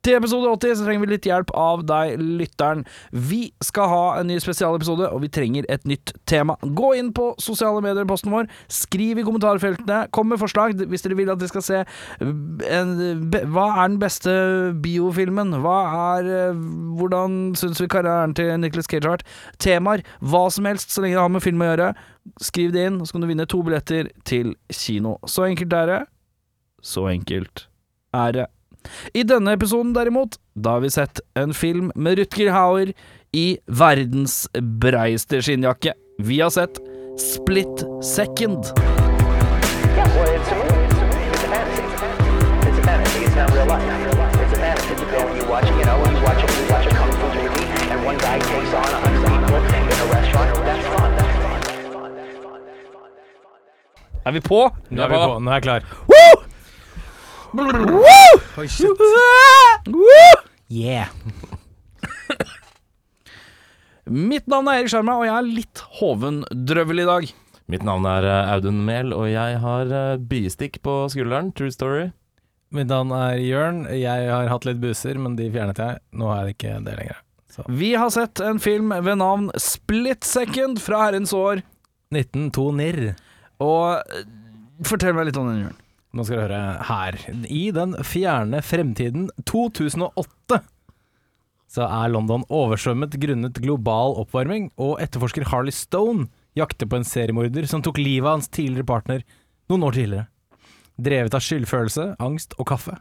Til episode 80 så trenger vi litt hjelp av deg, lytteren. Vi skal ha en ny spesialepisode, og vi trenger et nytt tema. Gå inn på sosiale medier, posten vår. Skriv i kommentarfeltene. Kom med forslag hvis dere vil at vi skal se en, be, Hva er den beste biofilmen? Hva er eh, Hvordan syns vi karrieren til Nicholas Cage har vært? Temaer. Hva som helst, så lenge det har med film å gjøre. Skriv det inn, så kan du vinne to billetter til kino. Så enkelt er det. Så enkelt er det. I denne episoden derimot, da har vi sett en film med Rutger Hauer i verdens breiste skinnjakke. Vi har sett Split Second. Yeah, well, it's a movie. It's a movie. It's a fantasy. It's a fantasy. It's not real life. It's a fantasy. You go and you watch, you know, you watch you watch a kung fu movie, and one guy takes on a hundred people in a restaurant. That's fun. That's fun. That's fun. That's fun. That's fun. Er vi på? Nå er vi på. Nå er jeg klar. Woo! Oi, shit. Yeah. Mitt navn er Erik Sjarma, og jeg er litt hovendrøvel i dag. Mitt navn er eh, Audun Mehl, og jeg har eh, biestikk på skulderen. True story. Mitt navn er Jørn. Jeg har hatt litt buser, men de fjernet jeg. Nå er det ikke det lenger. Så. Vi har sett en film ved navn Split Second fra herrens år. 1902 nirr. Og eh, fortell meg litt om den, Jørn. Nå skal du høre her. I den fjerne fremtiden 2008 så er London oversvømmet grunnet global oppvarming, og etterforsker Harley Stone jakter på en seriemorder som tok livet av hans tidligere partner noen år tidligere. Drevet av skyldfølelse, angst og kaffe.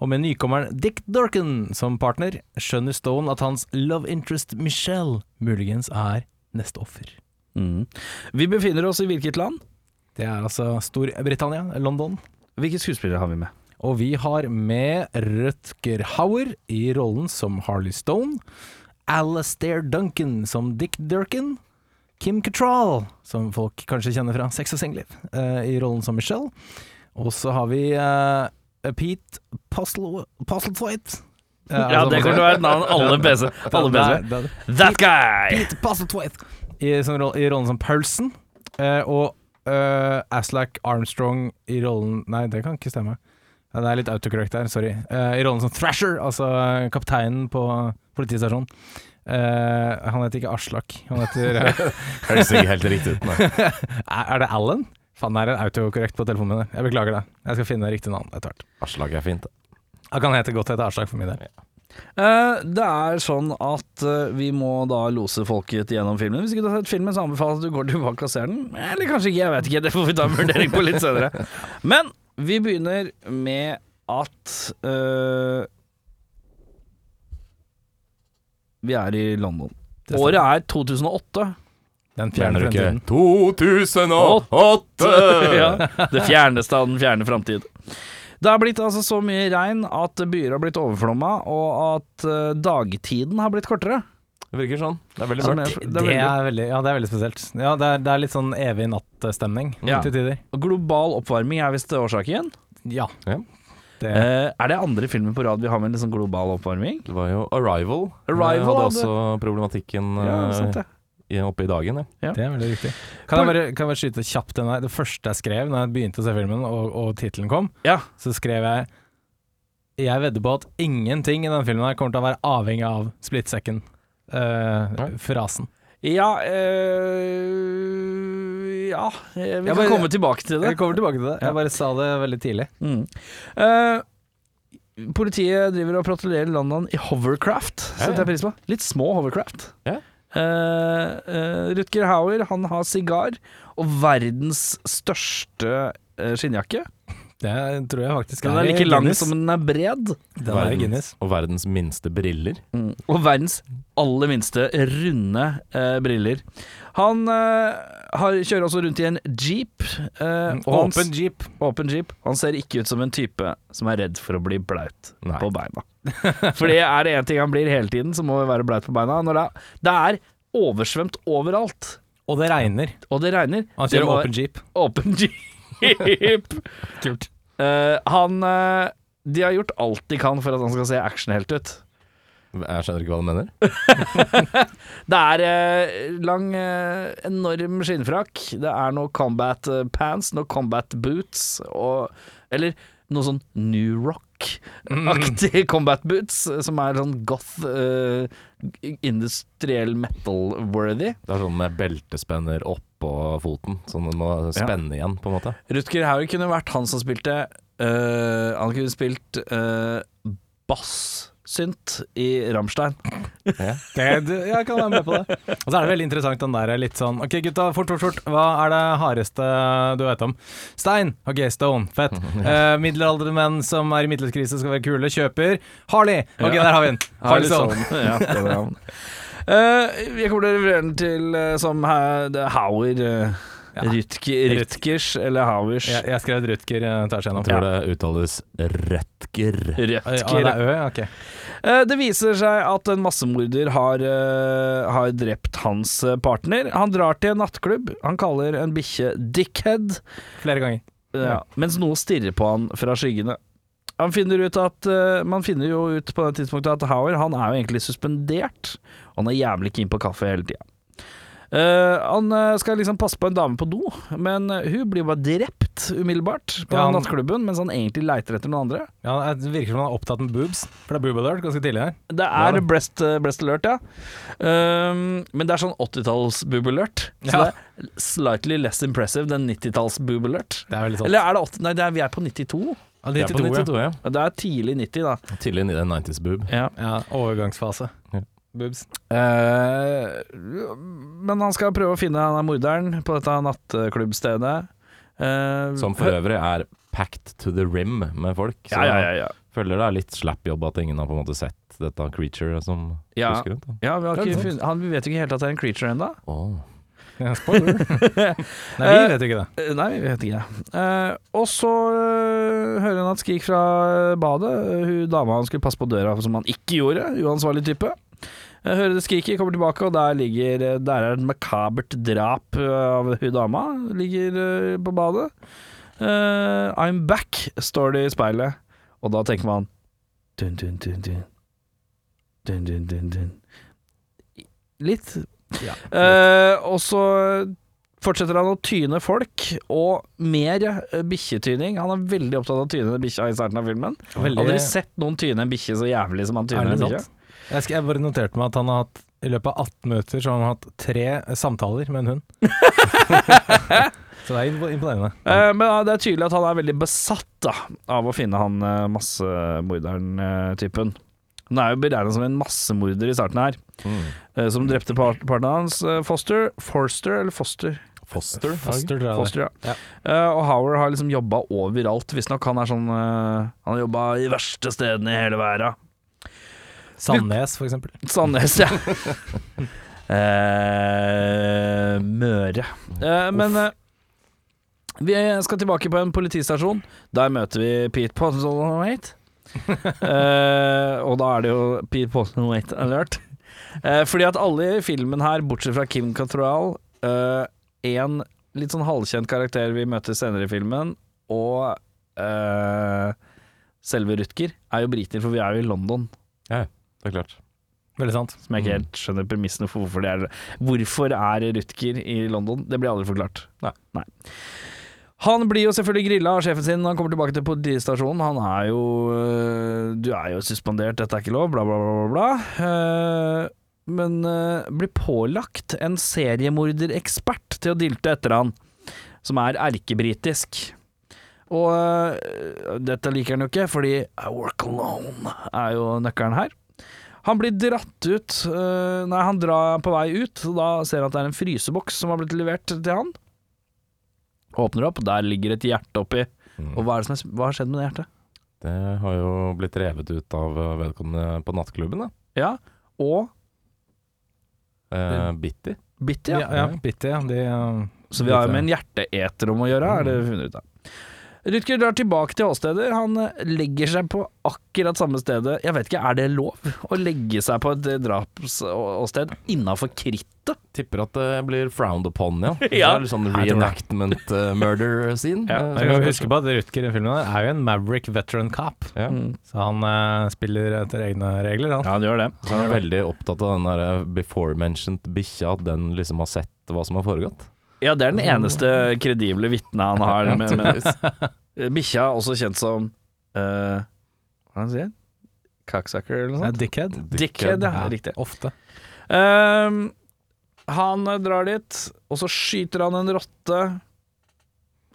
Og med nykommeren Dick Dorkin som partner, skjønner Stone at hans love interest Michelle muligens er neste offer. Vi befinner oss i hvilket land? Det er altså Storbritannia, London. Hvilke skuespillere har vi med? Og vi har med Rutger Hauer i rollen som Harley Stone, Alastair Duncan som Dick Durkin, Kim Cattrall, som folk kanskje kjenner fra Sex og singelliv, eh, i rollen som Michelle. Og så har vi uh, Pete Postle- Postlethwaite. Eh, Ja, altså, det kommer til å være et navn alle PC. Alle PC. That guy! Pete Postlethwaite i, i rollen som Paulson. Eh, og uh, Aslak Armstrong i rollen Nei, det kan ikke stemme. Ja, Det er litt autocorrect der, sorry. Uh, I rollen som Thrasher, altså eh, kapteinen på politistasjonen. Uh, han heter ikke Aslak, han heter Høres ikke helt riktig ut. Nei. Er det Alan? Faen, det er en autokorrekt på telefonen min. Jeg beklager det. Jeg skal finne riktig navn etter hvert. Aslak er fint. da. Han kan hete godt hete Aslak for min del. Eh, det er sånn at eh, vi må da lose folket gjennom filmen. Hvis ikke du har sett filmen, så anbefaler jeg at du går tilbake og ser den. Eller kanskje ikke, jeg vet ikke. Det får vi ta en vurdering på litt senere. Men vi begynner med at uh, Vi er i London. Året er 2008. Den Fjerner du ikke fremtiden. 2008? ja, det fjerneste av den fjerne framtid. Det har blitt altså så mye regn at byer har blitt overflomma, og at uh, dagtiden har blitt kortere. Det virker sånn. Det er veldig mørkt. Det det er veldig- er veldig, ja, det er veldig spesielt. Ja, det er, det er litt sånn evig nattstemning Ja. til tider. Global oppvarming er visst årsaken. Ja. Ja. Det, Uh, er det andre filmer på rad vi har med en liksom global oppvarming? Det var jo Arrival. Arrival hadde hadde- også problematikken Ja, eh, sant det. I- oppe i dagen. Ja. det er veldig riktig. Kan jeg bare, kan jeg bare skyte kjapt den her? Det første jeg skrev når jeg begynte å se filmen, og, og tittelen kom, Ja. så skrev jeg Jeg vedder på at ingenting i denne filmen her kommer til å være avhengig av split second. eh, Ja. frasen. Ja eh, Ja, vi Jeg kan bare- komme tilbake til det. Jeg kommer tilbake til det. Jeg bare sa det veldig tidlig. Mm. Uh, politiet driver og patruljerer London i hovercraft, Ja, setter ja. jeg pris på. Litt små hovercraft. Ja. Eh, eh, Rutger Hauer han har sigar og verdens største eh, skinnjakke. Det tror jeg faktisk Den er like lang Guinness. som den er bred. Den er Guinness. og verdens minste briller. Og verdens aller minste runde eh, briller. Han eh, har, kjører også rundt i en jeep. eh, s- Åpen jeep. åpen jeep. Han ser ikke ut som en type som er redd for å bli blaut Nei. på beina. For er det én ting han blir hele tiden, så må vi være blaut på beina. Når det, det er oversvømt overalt, Og det regner. og det regner. Han kjører åpen jeep. Åpen jeep. Kult. Uh, han uh, De har gjort alt de kan for at han skal se actionhelt ut. Jeg skjønner ikke hva du mener. Det er uh, lang, enorm skinnfrakk. Det er noe combat pants, noe combat boots og Eller noe sånn new rock-aktig combat boots, som er sånn goth, uh, industriell metal-worthy. Det er sånn med beltespenner oppå foten, sånn den må spenne igjen, på en måte. Rutger Hauer kunne vært han som spilte uh, Han kunne spilt uh, bass-synt i Rammstein. Ja. det, jeg kan være med på det. Og så er det veldig interessant den der litt sånn Ok, gutta, fort, fort, fort. Hva er det hardeste du vet om? Stein. Ok, Stone. Fett. Uh, middelaldrende menn som er i midtlivskrise skal være kule. Kjøper. Harley. Ok, der har vi den. Harley Stone. ja, det var han. Uh, jeg kommer til å referere den til uh, som er Hauer. uh, Ja. Rutger, Rutgers eller Havers? Jeg, jeg skrev Rutger uh, tar seg Jeg gjennom. tror det uttales Rødtger. Ah, det Rutger. er Ø, ja, ok. Eh, Det viser seg at en massemorder har, eh, har drept hans eh, partner. Han drar til en nattklubb. Han kaller en bikkje dickhead, Flere ganger. ja, mens noe stirrer på han fra skyggene. Han finner ut at eh, Man finner jo ut på det tidspunktet at Hauer han er jo egentlig suspendert. Og han er jævlig keen på kaffe hele tida. Eh, han eh, skal liksom passe på en dame på do, men eh, hun blir bare drept umiddelbart på Ja, han- nattklubben, mens han egentlig leiter etter noen andre. Ja, det virker som han er opptatt med boobs, for det er boob alert ganske tidlig her. Det er ja, breast, breast alert, ja. Uh, men det er sånn 80-talls boob alert. Så Ja. det er slightly less impressive than 90-talls boob alert. Det er. Eller er det 80? Nei, det er, vi er på 92. Ja, Det er på 92, ja. 92, ja. Ja, Det er tidlig 90, da. Tidlig 90s boob. Ja. Ja, overgangsfase. Ja. Boobs. Eh, men han skal prøve å finne han er morderen på dette nattklubbstedet. Eh, Som for øvrig er packed to the rim med folk. Så Ja, ja, ja. ja. føler det er litt slapp jobb at ingen har på en måte sett dette creature som Ja. husker rundt. ja vi, har ikke funnet, han, vi vet jo ikke helt at det er en creature ennå. Ja, spoiler. Nei, vi vet ikke det. Eh, Nei, vi vet ikke. Eh, og så eh, hører han at skrik fra badet. Eh, Hun dama han skulle passe på døra, som han ikke gjorde. Uansvarlig type. Eh, hører det skriker, kommer tilbake, og der ligger Der er et makabert drap eh, av hun dama. Ligger eh, på badet. Uh, I'm back, står det i speilet. Og da tenker man dun, dun, dun, dun. Dun, dun, dun, dun. Litt Eh, og så fortsetter han å tyne folk, og mer bikkjetyning. Han er veldig opptatt av å tyne bikkja i starten av filmen. Veldig- Aldri sett noen tyne en bikkje så jævlig som han Er tyner en bikkje. Jeg, skal, jeg bare noterte meg at han har hatt i løpet av 18 minutter så har han hatt tre samtaler med en hund. så det er impo- imponerende. Eh, men ja, det er tydelig at han er veldig besatt da, av å finne han uh, massemorderen-typen. Han er jo beregna som en massemorder i starten her, Mm. eh, som drepte part partneren hans, eh, Foster. Forster, eller Foster? Foster? Foster, tror jeg. Foster, ja. Ja. Uh, og Howard har liksom jobba overalt, visstnok. Han er sånn uh, Han har jobba i verste stedene i hele verden. Sandnes, for eksempel. Sandnes, ja. Eh, Møre. Eh, men eh, vi skal tilbake på en politistasjon. Der møter vi Pete Postlethwaite. Eh, og da er det jo Pete Postlethwaite alert. Eh, fordi at alle i filmen her, bortsett fra Kim Cattrall, én en litt sånn halvkjent karakter vi møter senere i filmen, og eh, selve Rutger, er jo briter, for vi er jo i London. Det er klart. Veldig sant. Som jeg ikke helt skjønner premissene for hvorfor det er Hvorfor er Rutger i London? Det blir aldri forklart. Nei. Han blir jo selvfølgelig grilla av sjefen sin når han kommer tilbake til politistasjonen. Han er jo øh, Du er jo suspendert, dette er ikke lov, bla, bla, bla, bla. bla. Eh, men øh, blir pålagt en seriemorderekspert til å dilte etter han, som er erkebritisk. Og øh, dette liker han jo ikke, fordi I work alone er jo nøkkelen her. Han blir dratt ut øh, Nei, han drar på vei ut, og da ser han at det er en fryseboks som har blitt levert til han. Åpner opp, der ligger et hjerte oppi. Mm. Og hva, er det som er, hva har skjedd med det hjertet? Det har jo blitt revet ut av eh, vedkommende på nattklubben, da. Ja, og Eh, Bitty. Bitty, Ja, ja. ja, Bitty, ja. De, uh, Så vi har jo med en hjerteeter om å gjøre, er det funnet ut av. Rutger drar tilbake til åstedet. Han eh, legger seg på akkurat samme stedet. Jeg vet ikke, er det lov å legge seg på et eh, drapsåsted innafor krittet? Tipper at det blir frowned upon, ja. Det Ja. er litt sånn det. reenactment murder scene. Ja, Eh, jeg kan huske på at Rutger i filmen er jo en Maverick veteran cop, ja. Mm. så han spiller etter egne regler, han. Ja, han gjør det. Så han er veldig opptatt av den der before mentioned bikkja, at den liksom har sett hva som har foregått. Ja, det er den eneste kredible vitnet han har. Med, med. Eh, Bikkja, også kjent som uh, Hva han sier? Cocksucker eller noe Nei, sånt? Dickhead. Dickhead, ja. Riktig. Ofte. Um, han drar dit, og så skyter han en rotte.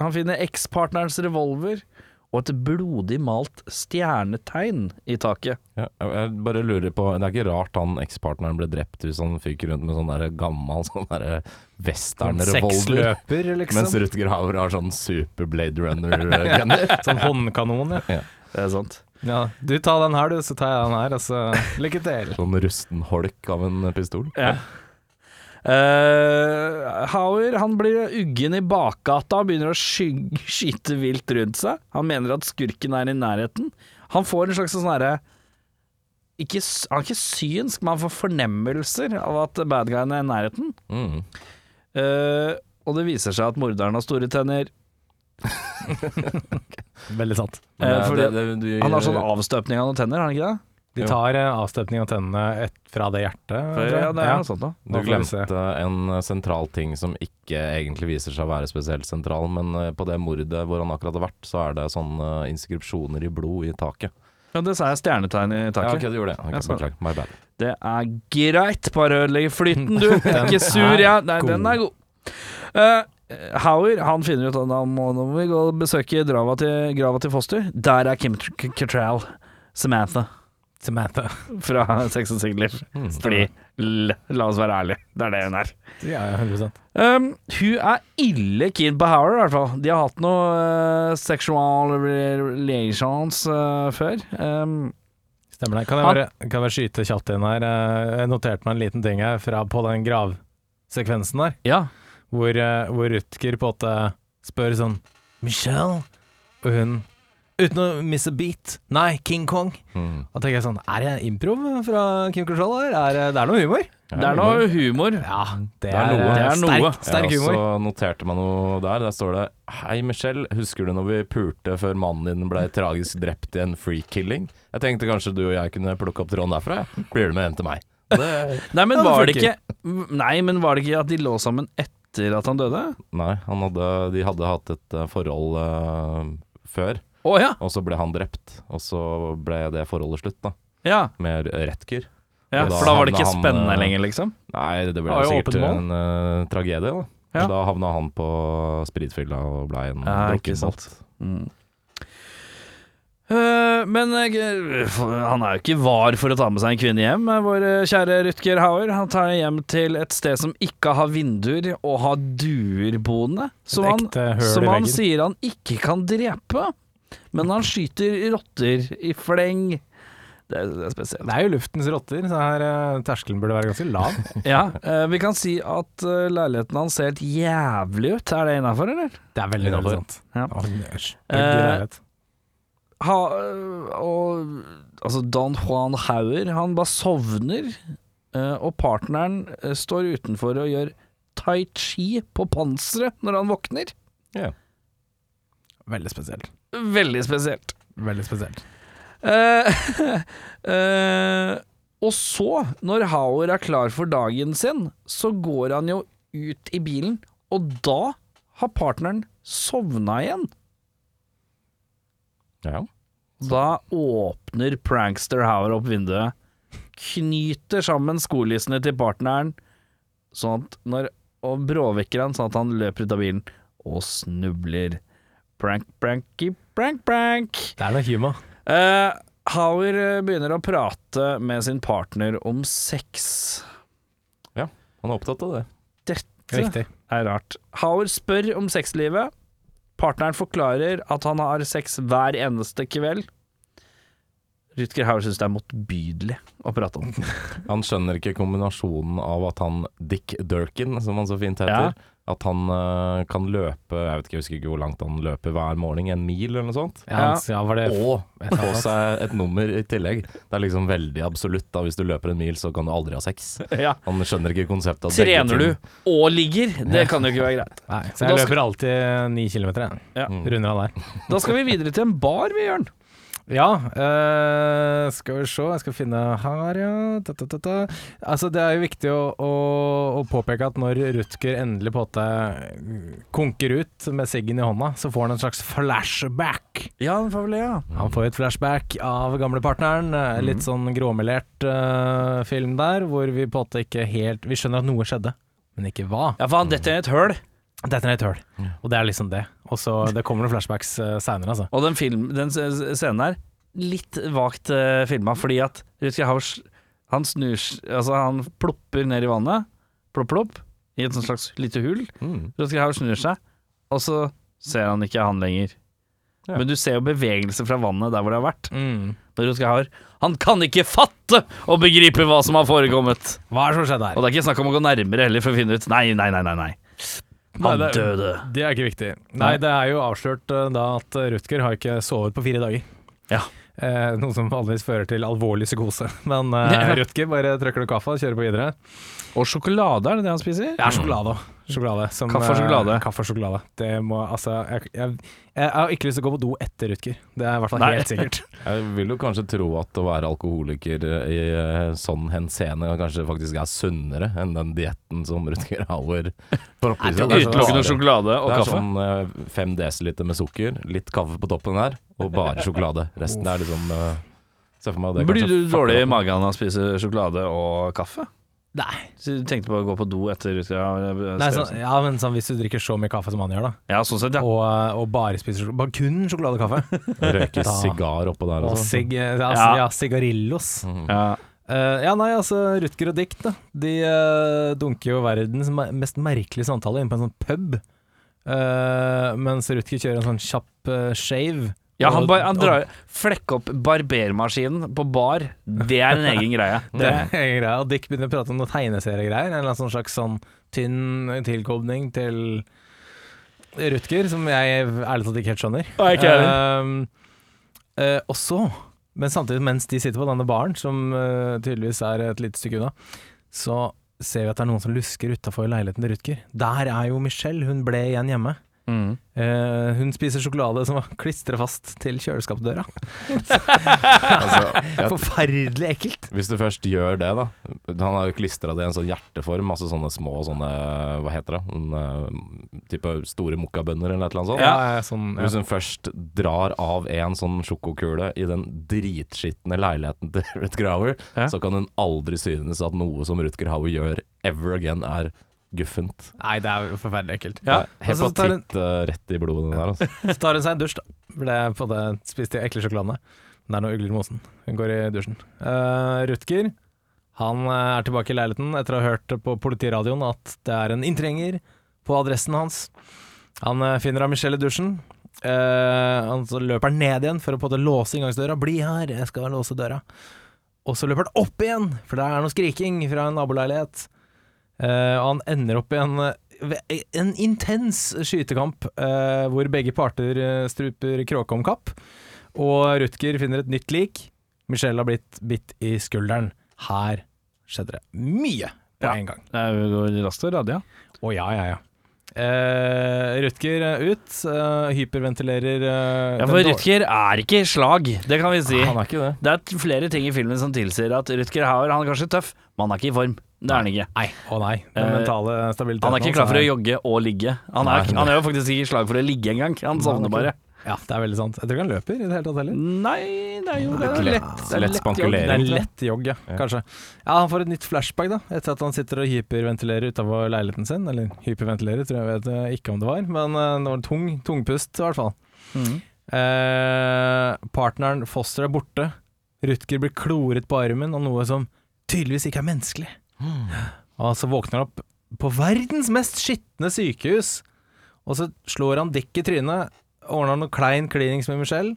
Han finner ekspartnerens revolver og et blodig malt stjernetegn i taket. Ja, jeg bare lurer på Det er ikke rart han ekspartneren ble drept hvis han fyker rundt med sånn der gammel sånn der western-revolver. Sexløper, liksom. Mens Rutger Hauer har sånn super Blade Runner-gunner. Sånn håndkanon, ja. Det er sant. ja. Du tar den her, du, så tar jeg den her, og så lykke til. sånn rusten holk av en pistol. Ja. Eh, Hauer han blir uggen i bakgata og begynner å sky skyte vilt rundt seg. Han mener at skurken er i nærheten. Han får en slags sånn herre ikke, Han er ikke synsk, men han får fornemmelser av at bad guyen er i nærheten. Mm. Uh, og det viser seg at morderen har store tenner. Veldig sant. Uh, det- det- det- du- Han har sånn avstøpning av noen tenner, har han ikke det? De tar eh, avstøpning av tennene et, fra det hjertet. For. Ja, det er noe sånt da. Du glemte en eh, sentral ting som ikke egentlig viser seg å være spesielt sentral, men eh, på det mordet hvor han akkurat har vært, så er det sånne inskripsjoner i blod i taket. Ja, det sa jeg stjernetegn i Ja, taket. ok, du gjorde det. Okay, Ja, Beklager. My bad. Det er greit, bare ødelegg flyten, du. Ikke sur, jeg. Nei, den er god. Uh, Hauer han finner ut at han må, nå må vi gå og besøke grava til, grava til Foster. Der er Kim Cattrall, Samantha, Samantha. fra Sex and Singler. Mm. Fordi, la oss være ærlige, det er det hun er. Ja, ja, 100 Um, hun er ille keen på Howard, i hvert fall. De har hatt noe uh, sexual relations uh, før. Um, Stemmer det. Kan jeg, bare, kan jeg bare skyte kjapt inn her? Eh, Jeg noterte meg en liten ting her fra, på den gravsekvensen der, ja. hvor, uh, hvor Rutger på en måte spør sånn Michelle? Og hun Uten å miss a beat. Nei, King Kong. Mm. Da tenker jeg sånn Er det improv fra Kim Control her? Er, det- det er noe humor? Det er noe humor. Ja, det, Det er noe. Det er noe. Sterk, sterk humor. humor. så noterte man noe der. Der står det Hei, Michelle. Husker du når vi pulte før mannen din ble tragisk drept i en freak-killing? Jeg tenkte kanskje du og jeg kunne plukke opp tråden derfra. Ja. Blir du med hjem til meg? Det, Nei, men var det ikke Nei, men var det ikke at de lå sammen etter at han døde? nei, han hadde, de hadde hatt et eh, forhold uh, før, Å ja. og så ble han drept. Og så ble det forholdet slutt, da. ja. Med Retker. ja for da var det ikke han, spennende eh, lenger, liksom? Nei, det ble Det sikkert en uh, tragedie, da. Ja. Da havna han på spritfylla og blei en Ja, drukkenbolt. Mm. Eh, men uh, han er jo ikke var for å ta med seg en kvinne hjem, vår kjære Rutger Hauer. Han tar hjem til et sted som ikke har vinduer og har duer boende. Som han, som han sier han ikke kan drepe. Men han skyter rotter i fleng. Det er, det er spesielt. Det er jo luftens rotter, så her uh, terskelen burde være ganske lav. Ja, uh, vi kan si at uh, leiligheten hans ser helt jævlig ut. Er det innafor, eller? Det er veldig innafor. Ja. Eh, leilighet. Ha, og altså Don Juan Hauer, han bare sovner, og partneren står utenfor og gjør tai chi på panseret når han våkner. Ja. Veldig spesielt. Veldig spesielt. Veldig spesielt. Uh, uh, og så, når Hauer er klar for dagen sin, så går han jo ut i bilen, og da har partneren sovna igjen. Ja. Da åpner prankster Hauer opp vinduet, knyter sammen skolissene til partneren, sånn at når, og bråvekker han sånn at han løper ut av bilen og snubler. Prank, pranky, prank, prank. Det er noe humor. Uh, Hauer eh, begynner å prate med sin partner om sex. Ja, Han er opptatt av det. Dette Riktig. er rart. Hauer spør om sexlivet. Partneren forklarer at han har sex hver eneste kveld. Rutger Hauer syns det er motbydelig å prate om. Han skjønner ikke kombinasjonen av at han Dick Durkin, som han så fint heter, at han uh, kan løpe Jeg vet ikke, jeg husker ikke hvor langt han løper hver morgen, en mil eller noe sånt. Ja, ja, var det Og få seg et nummer i tillegg. Det er liksom veldig absolutt. da Hvis du løper en mil, så kan du aldri ha sex. Ja. Han skjønner ikke konseptet. Trener du og ligger? Det kan jo ikke være greit. Nei, så jeg løper alltid ni kilometer, jeg. Ja. Mm. Runder av der. Da skal vi videre til en bar, vi, Jørn. Ja, eh, skal vi se, jeg skal finne her, ja. Ta, ta, ta, ta. Altså, det er jo viktig å, å, å påpeke at når Rutger endelig på en konker ut med siggen i hånda, så får han en slags flashback. Ja, den får vel det, ja. Han får et flashback av gamlepartneren. eh, Mhm. Litt sånn gråmelert eh, film der, hvor vi på en måte ikke helt Vi skjønner at noe skjedde, men ikke hva. Ja, for han detter i et høl. Dette er et høl, og det er liksom det. Og så Det kommer noen flashbacks uh, seinere, altså. Og den, film, den scenen her, litt vagt uh, filma, fordi at Rutger Hausch han snur Altså, han plopper ned i vannet, plopp, plopp, i et sånt slags lite hull. Mm. Rutger Hausch snur seg, og så ser han ikke han lenger. Ja. Men du ser jo bevegelse fra vannet der hvor det har vært. Mm. Han kan ikke fatte og begripe hva som har forekommet! Hva er det som skjedde her? Og det er ikke snakk om å gå nærmere heller for å finne ut Nei, nei, nei, nei. Han Nei, det- døde. Det er ikke viktig. Nei, det er jo avslørt eh, da at Rutger har ikke sovet på fire dager. Ja. Eh, noe som vanligvis fører til alvorlig psykose. Men eh, Ja. Rutger bare trykker noe kaffe og kjører på videre. Og sjokolade, er det det han spiser? Det er sjokolade òg. Sjokolade. som, Kaffe og sjokolade. eh, kaffe og sjokolade. Det må altså jeg, jeg, jeg har ikke lyst til å gå på do etter Rutger. Det er i hvert fall Nei. helt sikkert. Jeg vil jo kanskje tro at å være alkoholiker i eh, sånn henseende kanskje faktisk er sunnere enn den dietten som Rutger Hauer propper i er sånn Utelukkende sjokolade og Det er kaffe. sånn eh, fem desiliter med sukker, litt kaffe på toppen her, og bare sjokolade. Resten er liksom uh, Se for meg det Blir du dårlig i magen av å spise sjokolade og kaffe? Nei. Så du tenkte på å gå på do etter Rutger Nei sånn, ja, men sånn, hvis du drikker så mye kaffe som han gjør, da, Ja, sånn sett, ja. og, eh, og bare spiser bare kun sjokoladekaffe. Røyke sigar oppå der og sånn. sig, eh, altså, Ja. ja, sigarillos Mhm. ja. Uh, ja, nei, altså Rutger og Dick, da. De uh, dunker jo verdens mest merkelige samtale inn på en sånn pub. Uh, mens Rutger kjører en sånn kjapp shave. Ja, han, bar, han drar Flekke opp barbermaskinen på bar. Det er en egen greie. Det er en greie, og Dick begynner å prate om noen tegneseriegreier. En eller annen sånn slags sånn tynn tilkobling til Rutger, som jeg ærlig talt ikke helt skjønner. Ikke uh, eh, og så, men samtidig mens de sitter på denne baren, som uh, tydeligvis er et lite stykke unna, så ser vi at det er noen som lusker utafor leiligheten til Rutger. Der er jo Michelle, hun ble igjen hjemme. Mm. Eh, hun spiser sjokolade som var klistra fast til kjøleskapsdøra. Altså, Forferdelig ekkelt. hvis du først gjør det, da Han har jo klistra det i en sånn hjerteform, masse sånne små sånne Hva heter det? En, eh, type store mokkabønner eller et eller annet sånt. Ja, ja, sånn, ja. Hvis hun først drar av en sånn sjokokule i den dritskitne leiligheten til Rutger Hauer, Ja. så kan hun aldri synes at noe som Rutger Hauer gjør ever again, er guffent. Nei, det er jo forferdelig ekkelt. Ja, og så tar Hepatitt eh, rett i blodet den der, altså. Så tar hun seg en dusj, da. Ble det på det spiste de ekle sjokoladene. Men det er noe ugler i mosen. Hun går i dusjen. Uh, Rutger han eh, er tilbake i leiligheten etter å ha hørt på politiradioen at det er en inntrenger på adressen hans. Han finner av Michelle i dusjen. Uh, han så løper han ned igjen for å på en måte låse inngangsdøra. 'Bli her, jeg skal låse døra'. Og så løper han opp igjen, for det er noe skriking fra en naboleilighet. Eh, han ender opp i en, eh, en intens skytekamp eh, hvor begge parter struper kråke om kapp. Og Rutger finner et nytt lik. Michelle har blitt bitt i skulderen. Her skjedde det mye på Ja. en gang. Det går raskt og radig, ja. Å ja, ja, ja. Eh, Rutger ut, eh, hyperventilerer eh, Ja, for Rutger er ikke slag, det kan vi si. Han er ikke det. Det er flere ting i filmen som tilsier at Rutger Hauer han er kanskje tøff, men han er ikke i form. Det er han ikke. Nei, å nei. Den Eh, mentale stabiliteten Han er ikke klar for å jogge og ligge. Han er, Nei. han er jo faktisk ikke i slag for å ligge engang. Han sovner bare. Ja, det er veldig sant. Jeg tror ikke han løper i det hele tatt heller. Nei, det er jo det er Lett-. Det er lett lett spankulering. Det er en lett jogg, ja, kanskje. Ja, Han får et nytt flashback da, etter at han sitter og hyperventilerer utafor leiligheten sin. Eller hyperventilerer, tror jeg vet eh, ikke om det var, men eh, det var tung, tungpust i hvert fall. Mm. Eh, partneren Foster er borte. Rutger blir kloret på armen av noe som tydeligvis ikke er menneskelig. Og så våkner han opp på verdens mest skitne sykehus, og så slår han dekk i trynet, ordner noe klein klinings med Michelle,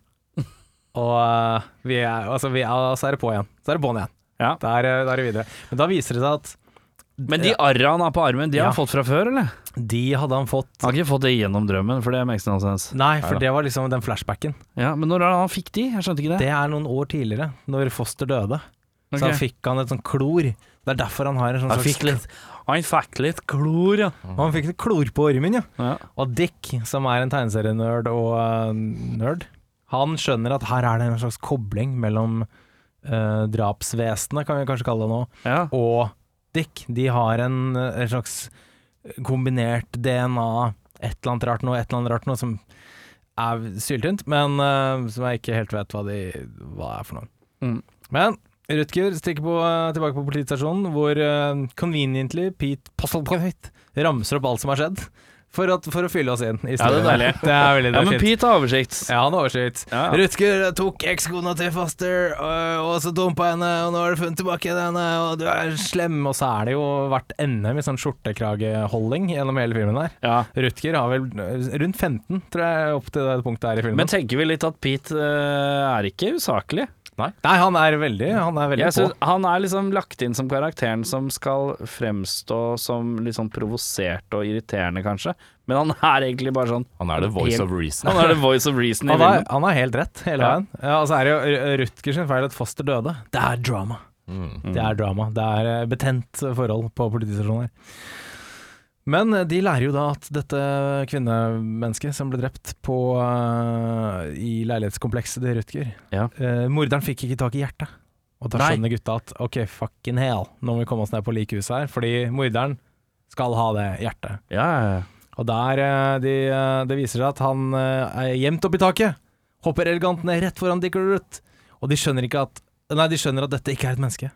og uh, vi er, altså, vi er, så er det på igjen. Så er det på'n igjen. Ja. Der, der er det videre. Men da viser det seg at Men de arra han har på armen, de har Ja. han fått fra før, eller? de hadde han fått Han har ikke fått det gjennom drømmen, for det makes no sense. Nei, for det var liksom den flashbacken. Ja, Men når er det han fikk de? Jeg skjønte ikke det. Det er noen år tidligere, når Foster døde. Så han fikk han et sånn klor. Det er derfor han har en sånn Han slags fikk litt Han fikk litt klor, ja. Og han fikk litt klor på ormen, ja. ja. Og Dick, som er en tegneserienerd og uh, nerd, Han skjønner at her er det en slags kobling mellom uh, drapsvesenet, kan vi kanskje kalle det nå, Ja. og Dick. De har en, en slags kombinert DNA, et eller annet rart noe, et eller annet rart noe, som er syltynt, men uh, som jeg ikke helt vet hva, de, hva er for noe. Mm. Men Rutger stikker på, eh, tilbake på politistasjonen, hvor uh, conveniently Pete Postlethwaite ramser opp alt som har skjedd, for, at, for å fylle oss inn. i Ja, det er deilig. Det er veldig det Ja, er men. Pete har oversikt. Ja, han har oversikt. Ja. Rutger tok ekskona til Foster, og, og så dumpa henne, og nå har du funnet tilbake henne, og du er slem. Og så er det jo hvert NM i sånn skjortekrageholding gjennom hele filmen der. Ja. Rutger har vel eh, rundt 15, tror jeg, opp til det punktet her i filmen. Men tenker vi litt at Pete uh, er ikke usaklig? Nei, han er veldig, han er veldig på. Han er liksom lagt inn som karakteren som skal fremstå som litt sånn provosert og irriterende, kanskje. Men han er egentlig bare sånn Han er the voice Helt- of reason. Han er the voice of reason Han er, han er helt rett hele veien. Ja, og så er det jo Rutger sin feil at Foster døde. Det er drama. Mm. Det er drama. Det er eh, betent forhold på politistasjonen her. Men eh, de lærer jo da at dette kvinnemennesket som ble drept på, uh, i leilighetskomplekset til Rutger Ja. uh, Morderen fikk ikke tak i hjertet. Og da Nei. skjønner gutta at ok, fucking hell, nå må vi komme oss ned på likhuset her, fordi morderen skal ha det hjertet. Ja. Og der uh, de, det viser seg at han er gjemt oppi taket. Hopper elegant ned rett foran Dick og Ruth. Og de skjønner ikke at Nei, de skjønner at dette ikke er et menneske.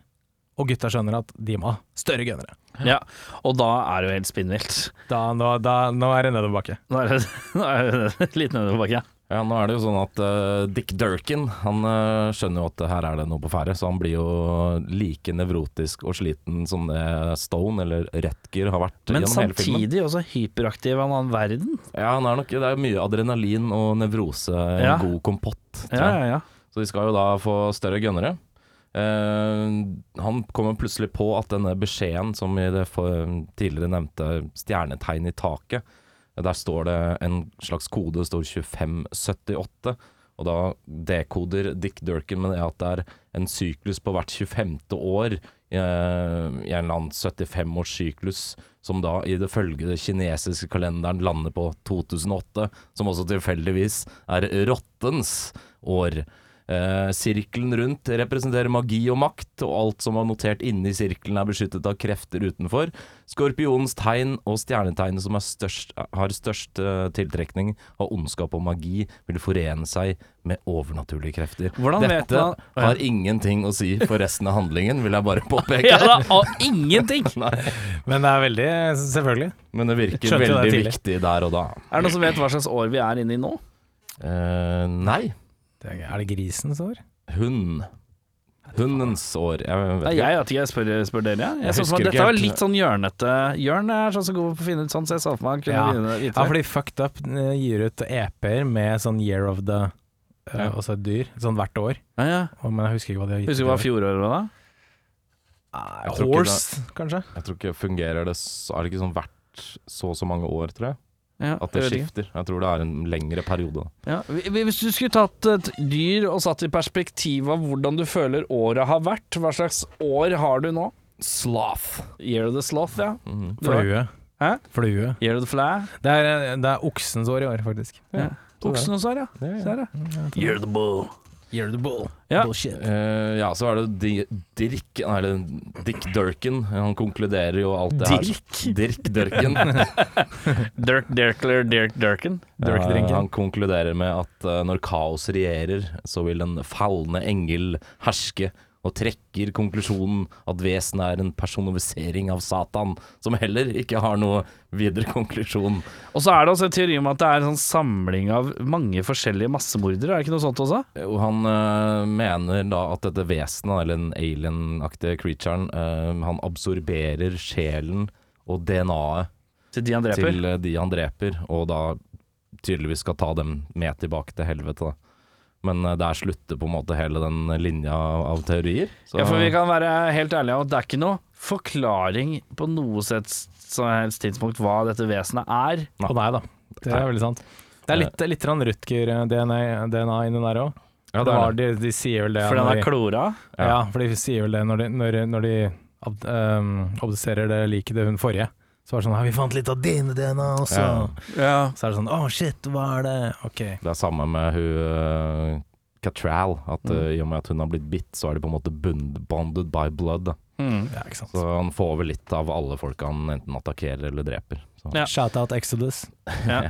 Og gutta skjønner at de må ha større gunnere. ja. Og da er det jo helt spinnvilt. Da, nå, da, nå er det nedoverbakke. Nå er det, nå er det litt nedoverbakke. Ja, Ja, nå er det jo sånn at uh, Dick Durkin Han uh, skjønner jo at her er det noe på ferde, så han blir jo like nevrotisk og sliten som det Stone eller Retger har vært Men gjennom hele filmen. Men samtidig også hyperaktiv av en annen verden. Ja, han er nok, Det er jo mye adrenalin og nevrose, en Ja. god kompott. tror Ja, jeg. ja, ja. Så de skal jo da få større gønnere. Eh, han kommer plutselig på at denne beskjeden som i det tidligere nevnte stjernetegn i taket, der står det en slags kode, det står 2578. Og da dekoder Dick Durkin med det at det er en syklus på hvert 25. år, eh, i en eller annen 75-årssyklus, som da i det følgende kinesiske kalenderen lander på 2008, som også tilfeldigvis er rottens år. Eh, sirkelen rundt representerer magi og makt, og alt som var notert inni sirkelen er beskyttet av krefter utenfor. Skorpionens tegn og stjernetegnet som er størst, har størst eh, tiltrekning av ondskap og magi, vil forene seg med overnaturlige krefter. Hvordan vet Dette man ja. har ingenting å si for resten av handlingen, vil jeg bare påpeke. Ja, det er ingenting! Men det er veldig Selvfølgelig. men det virker Skjønte det veldig tidlig. viktig der og da. Er det noen som vet hva slags år vi er inne i nå? Uh, nei. Det er, er det grisens år? Hund. Hundens år. Jeg vet ikke. jeg vet ikke, jeg spør, spør dere. Jeg, Jeg så meg, dette var litt sånn hjørnete. Jørn er sånn så god på å finne ut sånn, så jeg så for meg Ja. Ja, fordi Fucked Up eh, gir ut EP-er med sånn Year of the eh, Ja. Også et dyr. Sånn hvert år. Ja, ja. Og- Men jeg husker ikke hva de har gitt. Husker du hva fjoråret var da? Ah, Jeg Horse, kanskje? Jeg tror ikke fungerer det så, Er det ikke sånn hvert så og så mange år, tror jeg? Ja, At det skifter. Jeg tror det er en lengre periode. Ja. Hvis du skulle tatt et dyr og satt i perspektiv av hvordan du føler året har vært, hva slags år har du nå? Sloth. Year of the sloth, ja. Mm. Du Flue. Hæ? Flue. Year of the fly. Det er, det er oksens år i år, faktisk. Ja. Oksens år, ja. Ser det. Year of the bull. Of the bull. Ja. Bullshit. Uh, ja, så er det Di Dirk Nei, eller Dick Durkin. Han konkluderer jo alt det Dirk? her. Dirk Durkin. Dirk Dirkler Dirk Durkin. Dirk-drinken. Eh, han konkluderer med at uh, når kaos regjerer, så vil en falne engel herske, og trekker konklusjonen at vesenet er en personifisering av Satan, som heller ikke har noe videre konklusjon. Og så er det også en teori om at det er en sånn samling av mange forskjellige massemordere, er det ikke noe sånt også? Jo, han øh, mener da at dette vesenet, eller den alien-aktige creaturen, øh, han absorberer sjelen og DNA-et Til de han dreper? til øh, de han dreper, og da tydeligvis skal ta dem med tilbake til helvete. Da. Men øh, der slutter på en måte hele den linja av teorier. Så, Ja, for vi kan være helt ærlige og det er ikke noe forklaring på noe sett som helst tidspunkt hva dette vesenet er. På nei da, det er veldig sant. Det er litt, litt Rutger-DNA DNA inni der òg. ja, det det er det. de, de sier vel det Fordi han er klora. Ja. Ja, for de sier vel det når de, når, når de um, obduserer det liket til hun forrige. Så var det sånn «Ja, Vi fant litt av dine DNA også. Ja. Ja. Så er det sånn Å, shit, hva er det? Ok. Det er samme med hun uh, Catral. At Mm. uh, i og med at hun har blitt bitt, så er de på en måte bonded by blood. Mm. Ja, ikke sant. Så han får over litt av alle folka han enten attakkerer eller dreper. Så. Ja. Shout-out Exodus. Ja.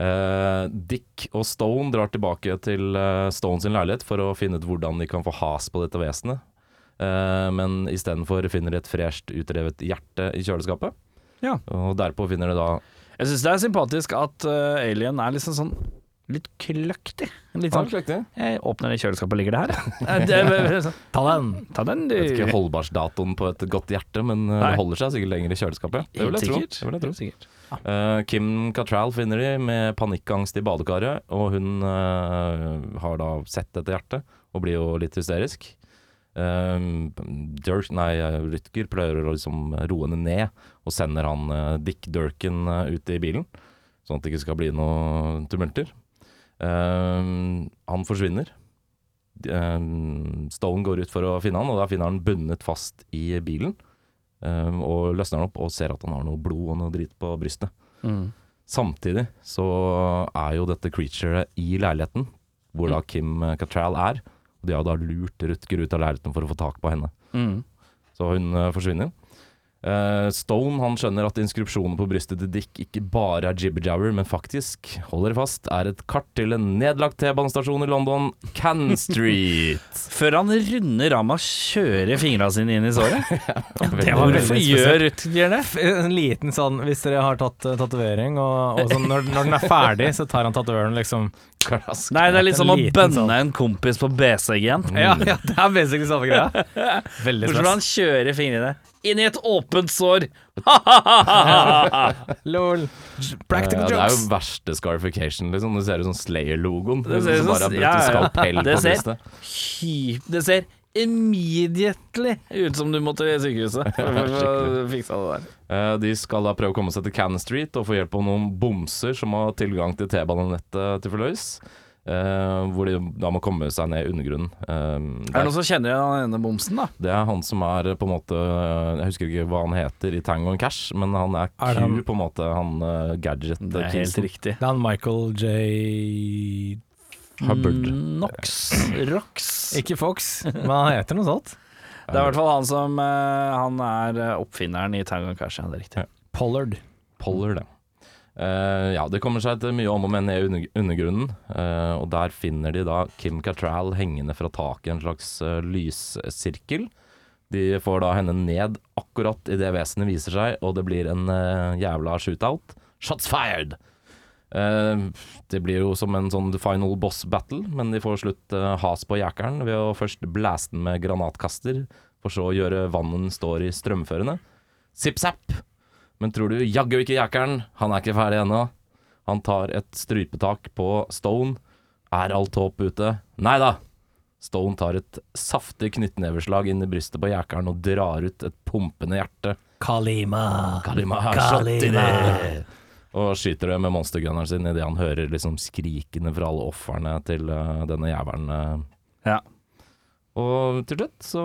uh, Dick og Stone drar tilbake til uh, Stone sin leilighet for å finne ut hvordan de kan få has på dette vesenet. Uh, men istedenfor finner de et fresht utrevet hjerte i kjøleskapet. Ja. Og derpå finner det da Jeg syns det er sympatisk at uh, Alien er liksom sånn litt kløktig. Litt sånn Jeg åpner det kjøleskapet, ligger det her? det er, sånn, Ta den! ta den, du. Jeg vet ikke holdbarsdatoen på et godt hjerte, men eh, Nei. det holder seg sikkert lenger i kjøleskapet. Det vil jeg tro. Det vil jeg tro. Eh, Kim Cattrall finner de med panikkangst i badekaret, og hun uh, har da sett dette hjertet og blir jo litt hysterisk. Uh, Dirk, nei, Rutger pleier å liksom roe henne ned, og sender han uh, Dick Durkin uh, ut i bilen, sånn at det ikke skal bli noe tumulter. Eh, han forsvinner. Eh, Stone går ut for å finne han, og da finner han bundet fast i bilen. eh, og løsner han opp og ser at han har noe blod og noe drit på brystet. Mm. Samtidig så er jo dette creaturet i leiligheten, hvor da Kim Cattrall er. De har da lurt Rutger ut av leiligheten for å få tak på henne. Mm. Så hun eh, forsvinner. Eh, Stone han skjønner at inskripsjonen på brystet til Dick ikke bare er jibber-jabber, men faktisk, holder fast, er et kart til en nedlagt T-banestasjon i London, Cannon Street. Før han runder av med å kjøre fingra sine inn i såret. Det var Hvorfor gjør Rutger det? En liten sånn Hvis dere har tatt uh, tatovering, og, og sånn, når, når den er ferdig, så tar han tatoveren liksom klask. Nei, det er litt som å bønne sånn. en kompis på BCG-en. Ja, ja, det er basically samme greia. Veldig skal han kjører fingrene inn i et åpent sår. Lol. Practical Eh, det er jo verste scarification, liksom. Det ser ut som Slayer-logoen. Det ser ut som bare ja, ja. Det ser- Det ser immediately ut som du måtte i sykehuset for å fikse det der. Eh, De skal da prøve å komme seg til Cannon Street og få hjelp av noen bomser som har tilgang til T-banenettet til Forløys. Eh, hvor de da må komme seg ned i undergrunnen. Uh, Er det noen som kjenner igjen han ene bomsen, da? det er han som er på en måte Jeg husker ikke hva han heter i Tango and Cash, men han er, Er Q, han- på en måte. Han uh, gadget Det er helt riktig. Det er han Michael J. Hubbard. Nox. Rox. Ikke Fox, men han heter noe sånt. Det er i hvert fall han som eh, Han er eh, oppfinneren i Tango Cash, ja, det er riktig. Pollard. Pollard, det. Eh, ja, det kommer seg til mye om og men ned i under undergrunnen, Uh, og der finner de da Kim Cattrall hengende fra taket i en slags uh, lyssirkel. De får da henne ned akkurat idet vesenet viser seg, og det blir en jævla shootout. Shots fired! Det blir jo som en sånn final boss battle, men de får slutt has på jækelen ved å først blaste den med granatkaster, for så å gjøre vannet den står i strømførende. Zip-zap! Men tror du jaggu ikke jækelen, han er ikke ferdig ennå. Han tar et strypetak på Stone. Er alt håp ute? Nei da! Stone tar et saftig knyttneveslag inn i brystet på jækelen og drar ut et pumpende hjerte. Kalima. Kalima det! Og skyter det med monstergunneren sin idet han hører liksom skrikene fra alle ofrene til eh, denne jævelen. eh. Ja. Og til slutt så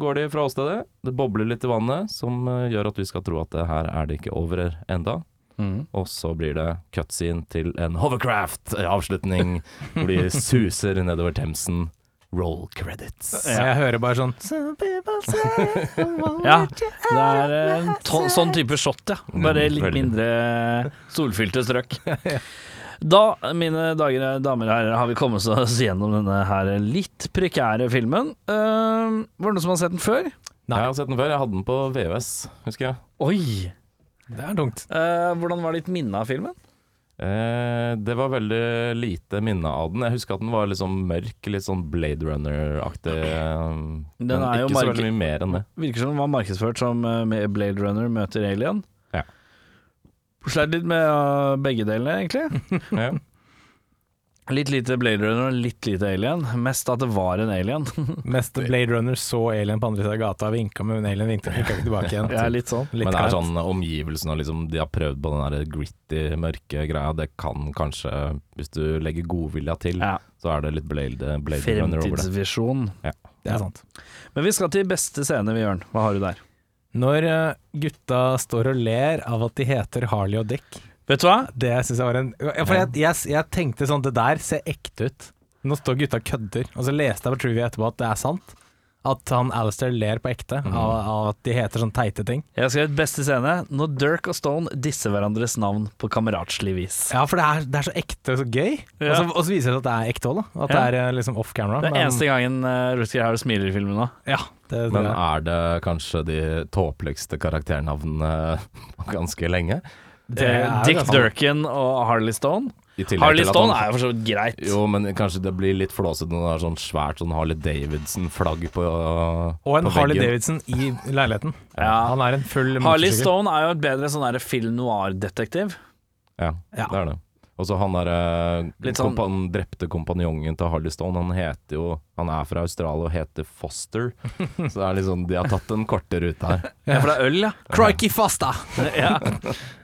går de fra åstedet. Det bobler litt i vannet, som eh, gjør at vi skal tro at det her er det ikke over enda. Mm. Og så blir det cutscene til en hovercraft-avslutning, hvor de suser nedover Themsen. Roll credits. Jeg hører bare sånn Ja, det er en sånn type shot, ja. Bare Mm, litt mindre solfylte strøk. Da, mine dager, damer og herrer, har vi kommet oss gjennom denne her litt prekære filmen. Uh, var det noen som har sett den før? Nei, Jeg har sett den før. Jeg hadde den på VØS, husker jeg. Oi! Det er tungt. Uh, hvordan var ditt minne av filmen? Eh, det var veldig lite minne av den. Jeg husker at den var litt sånn mørk, litt sånn Blade Runner-aktig. eh, Men er ikke så veldig mye mer enn det. Virker som den var markedsført som eh, Blade Runner møter Alien. Ja. Sleit litt med eh, begge delene, egentlig. Ja. Litt lite Blade Runner og litt lite Alien. Mest at det var en alien. Mest Blade Runner så Alien på andre siden av gata, vinka men alien, vinka ikke tilbake igjen. Ja, litt sånn. Litt Men det er sånn omgivelsene og liksom De har prøvd på den der gritty, mørke greia. Det kan kanskje, hvis du legger godvilja til, Ja. så er det litt Blade, Blade Runner over det. Fremtidsvisjon. Det er sant. Men vi skal til beste scene, vi, Jørn. Hva har du der? Når eh, gutta står og ler av at de heter Harley og Dick, Vet du hva? det syns jeg var en For jeg, jeg, jeg tenkte sånn, det der ser ekte ut. Nå står gutta kødder. Og så leste jeg på Trivia etterpå at det er sant. At han Alistair ler på ekte av, av at de heter sånne teite ting. Jeg har skrevet beste scene når Dirk og Stone disser hverandres navn på kameratslig vis. Ja, for det er, det er så ekte og så gøy. Ja. Og, så, og så viser det seg at det er ekte òg, da. At Ja. det er eh, liksom off camera. Det er men- eneste gangen uh, Rutger Hauer smiler i filmen nå. Ja, det, det, Men er det kanskje de tåpeligste karakternavnene ganske lenge? det Eh, er Dick ganske- Durkin og Harley Stone. I Harley til at Stone han- er jo for så vidt greit. Jo, men kanskje det blir litt flåsete når det er sånn svært sånn Harley Davidson-flagg på Og en på Harley veggen. Davidson i leiligheten. Ja. Han er en full Harley. Stone er jo et bedre sånn der film noir-detektiv. Ja, Ja. det er det. Og så han derre sånn- kompan drepte kompanjongen til Harley Stone, han heter jo Han er fra Australia og heter Foster. Så det er liksom De har tatt en korte rute her. Ja, for det er øl, ja. Crikey Fosta ja.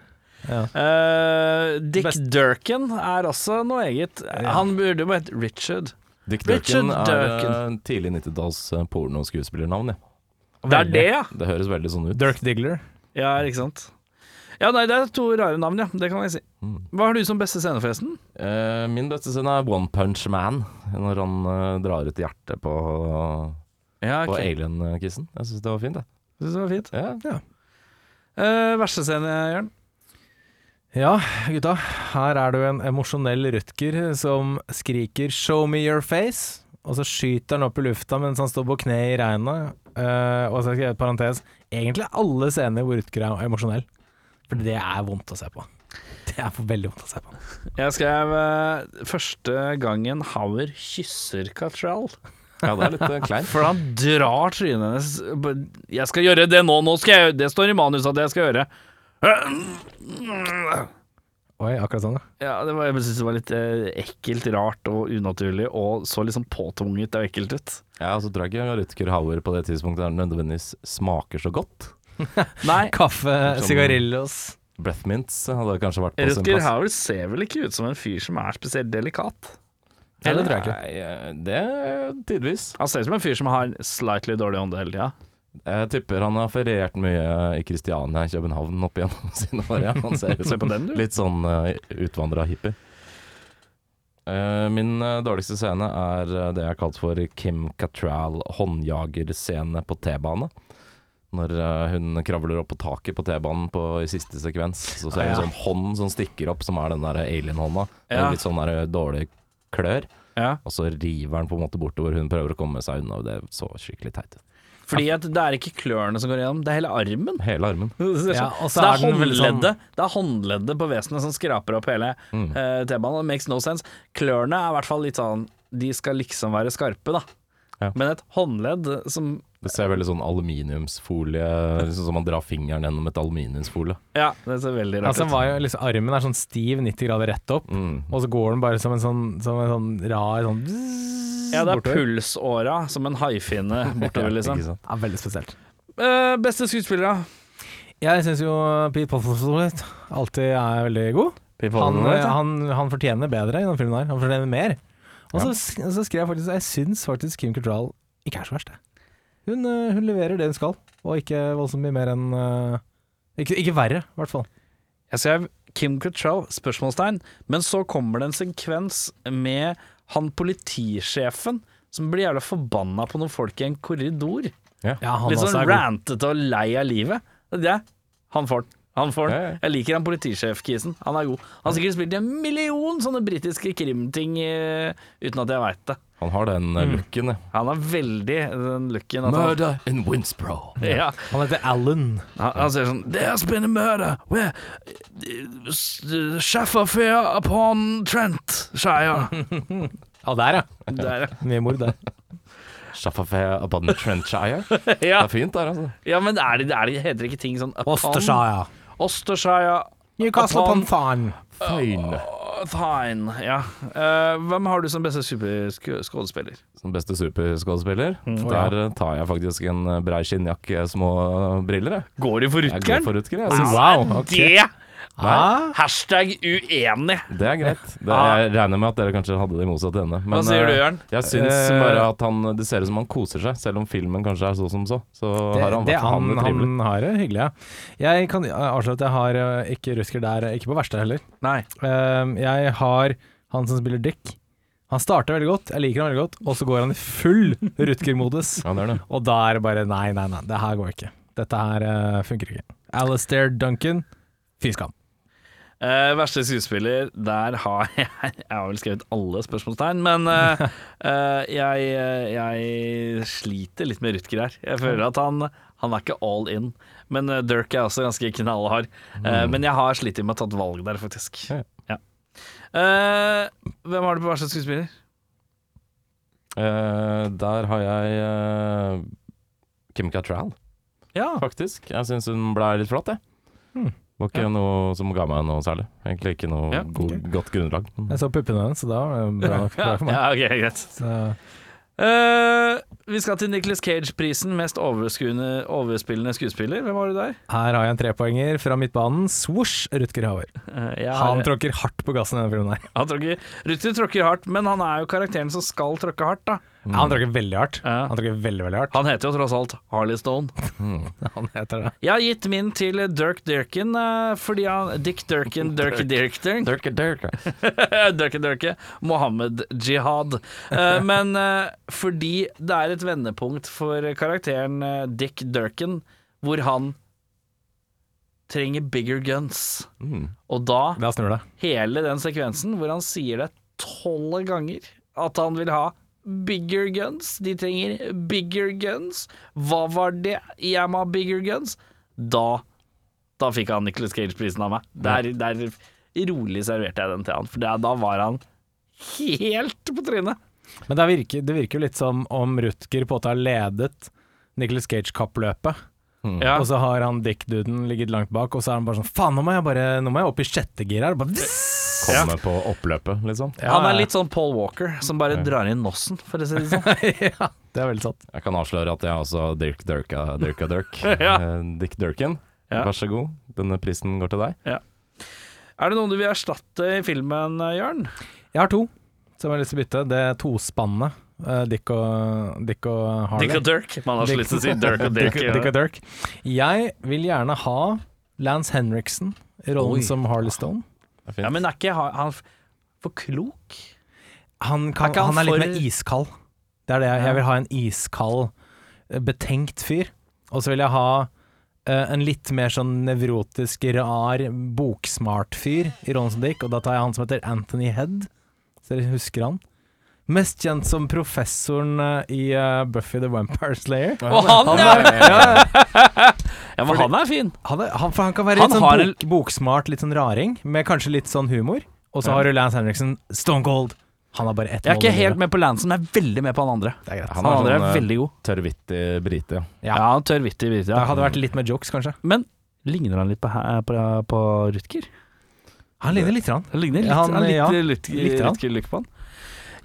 Ja. Eh, Dick Best- Durkin er også noe eget. Han burde jo hett Richard. Dick Richard Durkin er Durkin. eh, tidlig 90-talls eh, pornoskuespillernavn, ja. Det er det, ja. Det høres veldig sånn ut. Dirk Diggler. Ja, ikke sant. Ja, nei, det er to rare navn, ja. Det kan jeg si. Mm. Hva har du som beste scene, forresten? Uh, min beste scene er One Punch Man, når han uh, drar ut hjertet på, Ja, på alien-kissen. Jeg syns det var fint, det. Synes det var fint. Ja. Eh, verste scene, Jørn? Ja, gutta. Her er jo en emosjonell Rutger som skriker 'show me your face', og så skyter han opp i lufta mens han står på kne i regnet. Uh, og så skal jeg et parentes egentlig alle scener hvor Rutger er emosjonell. For det er vondt å se på. Det er for veldig vondt å se på. Jeg skrev uh, første gangen Hauer kysser Cattrall. ja, det er litt eh, kleint. For han drar trynet hennes Jeg skal gjøre det nå, nå skal jeg Det står i manuset at jeg skal gjøre. Oi, akkurat sånn, ja. Det var, jeg synes det var litt eh, ekkelt, rart og unaturlig, og så liksom påtvunget og ekkelt ut. Ja, altså så tror jeg ikke Rutger Hauer på det tidspunktet der nødvendigvis smaker så godt. Nei, Kaffe, Sånn- sigarillos Breath mints hadde kanskje vært på sin Rutger plass. Hauer ser vel ikke ut som en fyr som er spesielt delikat. Det tror jeg ikke. Nei, eh, det tidvis. Han ser ut som en fyr som har slightly dårlig ånde hele tida. Jeg tipper han har feriert mye i Kristiania i København opp igjennom sine år. Ja. Han ser ut som den, litt sånn uh, utvandra hippie. Uh, min uh, dårligste scene er uh, det jeg har kalt for Kim Cattrall håndjagerscene på T-bane. Når eh, hun kravler opp på taket på T-banen i siste sekvens, så ser du Ja. sånn hånd som stikker opp, som er den der alien-hånda. Ja. Litt sånn der dårlig klør. Ja. Og så river han på en måte bortover. Hun prøver å komme seg unna, og det så skikkelig teit ut. Fordi at det er ikke klørne som går igjennom, det er hele armen. Hele armen. Ja, og så det, er er håndleddet sånn- det er håndleddet på vesenet som skraper opp hele Mm. uh, T-banen. It makes no sense. Klørne er i hvert fall litt sånn De skal liksom være skarpe, da. Ja. Men et håndledd som Det ser veldig sånn aluminiumsfolie Sånn som man drar fingeren gjennom et aluminiumsfolie. Ja, det ser veldig rart Altså, ut. var jo liksom, armen er sånn stiv 90 grader rett opp, Mm. og så går den bare som en sånn, som en sånn rar sånn Ja, det er bortover. pulsåra som en haifinne bortover, liksom. Ja, veldig spesielt. Uh, beste skuespillere? Jeg syns jo Pete Postlethwaite alltid er veldig god. Han, han, han fortjener bedre i denne filmen her. Han fortjener mer. Og så, så skrev jeg faktisk Jeg syns faktisk Kim Cattrall ikke er så verst, jeg. Hun, eh, hun leverer det hun skal, og ikke voldsomt mye mer enn eh, ikke, ikke verre, i hvert fall. Jeg skrev Kim Cattrall, spørsmålstegn, men så kommer det en sekvens med han politisjefen som blir jævla forbanna på noen folk i en korridor. Ja, han Litt også sånn er god. rantete og lei av livet. Det, han får den. Han får den. Ja, ja. Jeg liker han politisjef-kisen. Han er god. Han har sikkert spilt i en million sånne britiske krimting uh, uten at jeg veit det. Han har den Mm. eh, looken, ja. Han har veldig den looken. Murder han, in Winsbro. ja, Han heter Alan. han, han sier sånn There's been a murder where uh, Shafferfair upon Trentshire. Ja, der, ja. Der, Mye mord der. Chaffafé upon Trentshire. Det ja. er fint der, altså. ja, men er det, er det, heter det ikke ting sånn upon- Ostershire. Ostershire. Newcastle upon Upon- Farn. Fine. Fine, ja. Uh, hvem har du som beste superskuespiller? Som beste superskuespiller. Mm. Der eh, tar jeg faktisk en eh, brei skinnjakke, små briller, jeg. Går du for Jeg går for Rutger, jeg. Ah, wow, ok. Det Ah, Hashtag uenig. Det er greit. Det, Ah. jeg regner med at dere kanskje hadde det i motsatt ende. Hva sier du, eh, Jørn? Jeg syns Eh, bare at han Det ser ut som han koser seg, selv om filmen kanskje er så som så. Så det, har han, det, han, det trivelig. han har det hyggelig, ja. Jeg kan avsløre at jeg har eh, ikke rusker der, ikke på verste heller. Nei. Eh, jeg har han som spiller Dick. Han starter veldig godt, jeg liker han veldig godt, og så går han i full Rutger-modus. Ja. Og da er det bare nei, nei, nei, det her går ikke. Dette her eh, funker ikke. Alistair Duncan, fy skam. Eh, verste skuespiller, der har jeg Jeg har vel skrevet alle spørsmålstegn, men uh, uh, jeg, jeg sliter litt med Rutger her. Jeg føler at han, han er ikke all in. Men Dirk er også ganske knallhard. Mm. Men jeg har slitt med å ta et valg der, faktisk. Ja. Ja. Hvem har du på verste skuespiller? Der har jeg uh, Kim Cattrall, Ja. faktisk. Jeg syns hun ble litt flott, jeg. Hmm. Var ikke noe som ga meg noe særlig. Egentlig ikke noe Ja, god, godt grunnlag. Jeg så puppene hennes, så da var det bra nok bra for meg. ja, ok, greit. Så, Eh, vi skal til Nicholas Cage-prisen, mest overspillende skuespiller. Hvem var du der? her har jeg en trepoenger fra midtbanen. Swoosh, Rutger Hauer. Uh, jeg har- Han tråkker hardt på gassen i denne filmen her. Tråkker, Rutger tråkker hardt, men han er jo karakteren som skal tråkke hardt, da. Ja, han tråkker veldig hardt. Ja. Han tråkker veldig, veldig hardt. Han heter jo tross alt Harley Stone. Han heter det. Jeg har gitt min til Dirk Durkin eh, fordi han Dick Durkin, Dirk Dirkter. Dirk, Dirke. Dirke Dirke. Mohammed Jihad. Eh, men eh, fordi det er et vendepunkt for karakteren Dick Durkin, hvor han trenger bigger guns. Mm. Og da Da snur det. hele den sekvensen hvor han sier det tolv ganger at han vil ha bigger guns. De trenger bigger guns. Hva var det? Jeg må ha bigger guns. Da Da fikk han Nicholas Cage-prisen av meg. Der, der rolig serverte jeg den til han, for da, da var han helt på trynet. Men det virker, det virker jo litt som om Rutger på en måte har ledet Nicholas Cage-kappløpet. Ja. Og så har han Dick-duden ligget langt bak, og så er han bare sånn Faen, nå må jeg bare Nå må jeg opp i sjette gir her. Bare, Komme på oppløpet, liksom. Ja, han er litt sånn Paul Walker, som bare drar inn nossen, for å si det sånn. ja, det er veldig sant. Jeg kan avsløre at jeg også Dirk Dirka Dirka Dirk. Ja. Eh, Dick Durkin, Ja. vær så god. Denne prisen går til deg. Er det noen du vil erstatte i filmen, Jørn? Jeg har to som jeg har lyst til å bytte. Det er tospannet. eh, Dick og, Dick og Harley. Dick og Dirk. Man har så lyst til å si Dirk og Dick. Dick, Dick og Dirk. Jeg vil gjerne ha Lance Henriksen i rollen Oi. som Harley Stone. Ja, men er ikke han for klok? Han, kan, er, han han er litt for- mer iskald. Det er det jeg, jeg vil ha en iskald, eh, betenkt fyr. Og så vil jeg ha Uh, en litt mer sånn nevrotisk, rar, boksmart fyr i rollen som Dick, og da tar jeg han som heter Anthony Head, så dere husker han. Mest kjent som professoren eh, i eh, Buffy the Vampire Slayer. Og han, Han ja! er, ja, ja! Men han er fin. han, er, han, for han kan være Han litt sånn bok, boksmart, litt sånn raring, med kanskje litt sånn humor. Og så har du Lance Henriksen, Stone Cold. Han har bare ett Jeg er ikke helt med på Lance, men jeg er veldig med på han andre. Det er greit. Han, Han er andre er sånn, eh, veldig god. Tørrvittig brite. Ja, Ja. tørrvittig brite. Ja. Det hadde vært litt med jokes, kanskje. Men ligner han litt på, på, på Rutger? Han ligner litt. Han ligner litt, Ja, han- han, litt, ja, litt, litt grann. Rutger-look på han.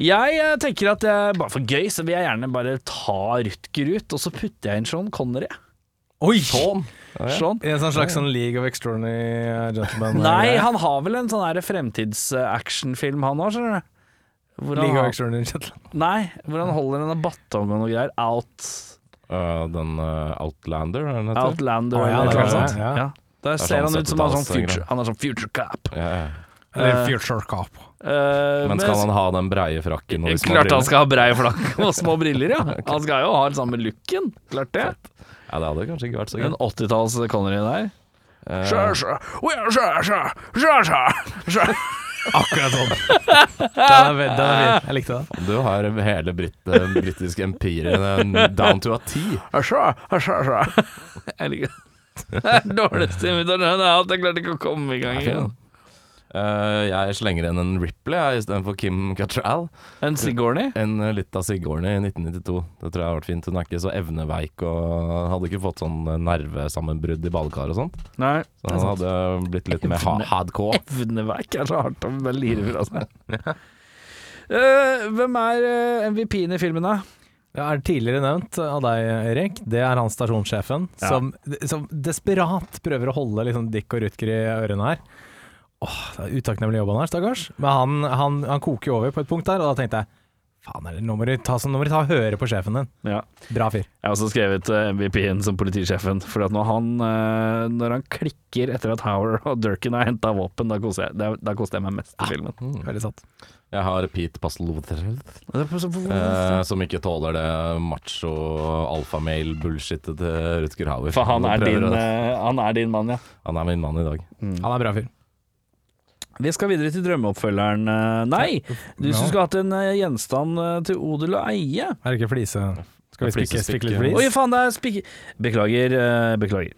Jeg eh, tenker at jeg, bare for gøy, så vil jeg gjerne bare ta Rutger ut, og så putter jeg inn Sean Connery. Oi! Sean. Ja, ja. Sean. I en sånn slags sånn League of Extraordinary Gentlemen. Nei, han har vel en sånn fremtids-actionfilm, han òg, skjønner du. Hvor han, League of Extraordinary Gentlemen. nei, hvor han holder en batong og noe greier. Out, Uh, den uh, Outlander, er den heter? Outlander Å, ja, eller det noe er sånt. det, ja. Ja. Der er ser sånn han ut som han er sånn future, han er sånn future cap. Ja, ja. Eller Eh, Future Cop. Uh, Men skal han ha den breie frakken og de små Klart han skal ha breie frakk og små briller, ja. Han skal jo ha den samme looken. Klart det. Ja, det hadde kanskje ikke vært så En 80-talls Connery der. Uh, sjø, sjø, sjø. Akkurat sånn. Den er, den er. Jeg likte den. Du har hele britt, eh, britiske eh, down to a T. Jeg liker det. Det er dårligste imitasjonen jeg har hatt. Jeg klarte ikke å komme i gang igjen. Eh, jeg slenger inn en Ripley jeg, istedenfor Kim Cattrall. En Sigourney? En uh, litt av Sigourney i 1992. Det tror jeg har vært fint. Hun er ikke så evneveik og hadde ikke fått sånn eh, nervesammenbrudd i badekar og sånt. Nei. Så han hadde blitt litt mer ha hardcore. Evneveik er så hardt å lire fra seg. Eh, hvem er eh, MVP-en i filmen, da? Det er tidligere nevnt av deg, Erik. Det er han stasjonssjefen Ja. som, som desperat prøver å holde liksom Dick og Rutger i ørene her. Åh, det er utakknemlig jobb han har, stakkars. Men han, han, han koker jo over på et punkt der, og da tenkte jeg faen, nå må du ta, sånn- nå må du ta og høre på sjefen din. Ja. Bra fyr. Jeg har også skrevet eh, MVP-en som politisjefen. For at når han, eh, når han klikker etter at Howard og Durkin har henta våpen, da koser jeg, da, da koser jeg meg mest i filmen. Veldig sant. Jeg har Pete Pastelothereld, eh, som ikke tåler det macho alfamale-bullshitet til Rutger Hauer. For han er, din, eh, han er din mann, ja. Han er min mann i dag. Han er bra fyr. Vi skal videre til drømmeoppfølgeren. eh, Nei, du Ja. skulle hatt en eh, gjenstand eh, til odel og eie. Er det ikke flise Skal vi spikke, spikke litt flis? Oi, faen, det er spikke... Beklager, beklager.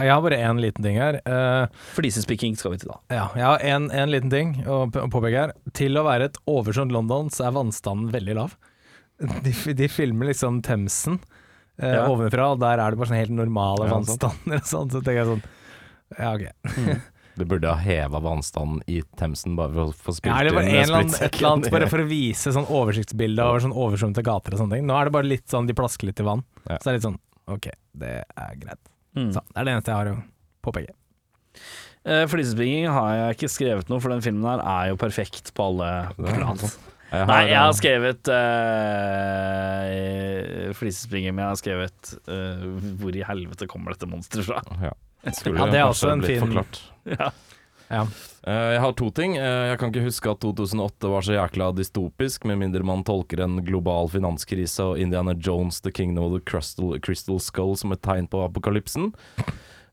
Jeg har bare én liten ting her. Eh, Flisespikking skal vi til, da. ja, jeg har en, en liten ting å påpeke her. Til å være et oversånt London, så er vannstanden veldig lav. De, de filmer liksom Themsen eh, Ja. ovenfra, og der er det bare sånn helt normale Ja, vannstander sånn. Så tenker jeg sånn Ja, ok. Du burde ha heva vannstanden i Themsen bare for å få spilt Ja, eller bare inn en eller annen, et eller annet bare for å vise sånn oversiktsbilde over sånn oversvømte gater og sånne ting. Nå er det bare litt sånn de plasker litt i vann. Ja. Så det er litt sånn OK, det er greit. Mm. Så, det er det eneste jeg har å påpeke. Uh, Flisespringing har jeg ikke skrevet noe, for den filmen her er jo perfekt på alle plan. Jeg Nei, jeg har eh, skrevet uh, flisespringer, men jeg har skrevet uh, Hvor i helvete kommer dette monsteret fra? ja. Skulle Ja, det er også en fin- forklart. Ja. Ja. Eh, Jeg har to ting. Eh, Jeg kan ikke huske at 2008 var så jækla dystopisk, med mindre man tolker en global finanskrise og Indiana Jones, The Kingdom of the Crystal, Crystal Skull som et tegn på apokalypsen.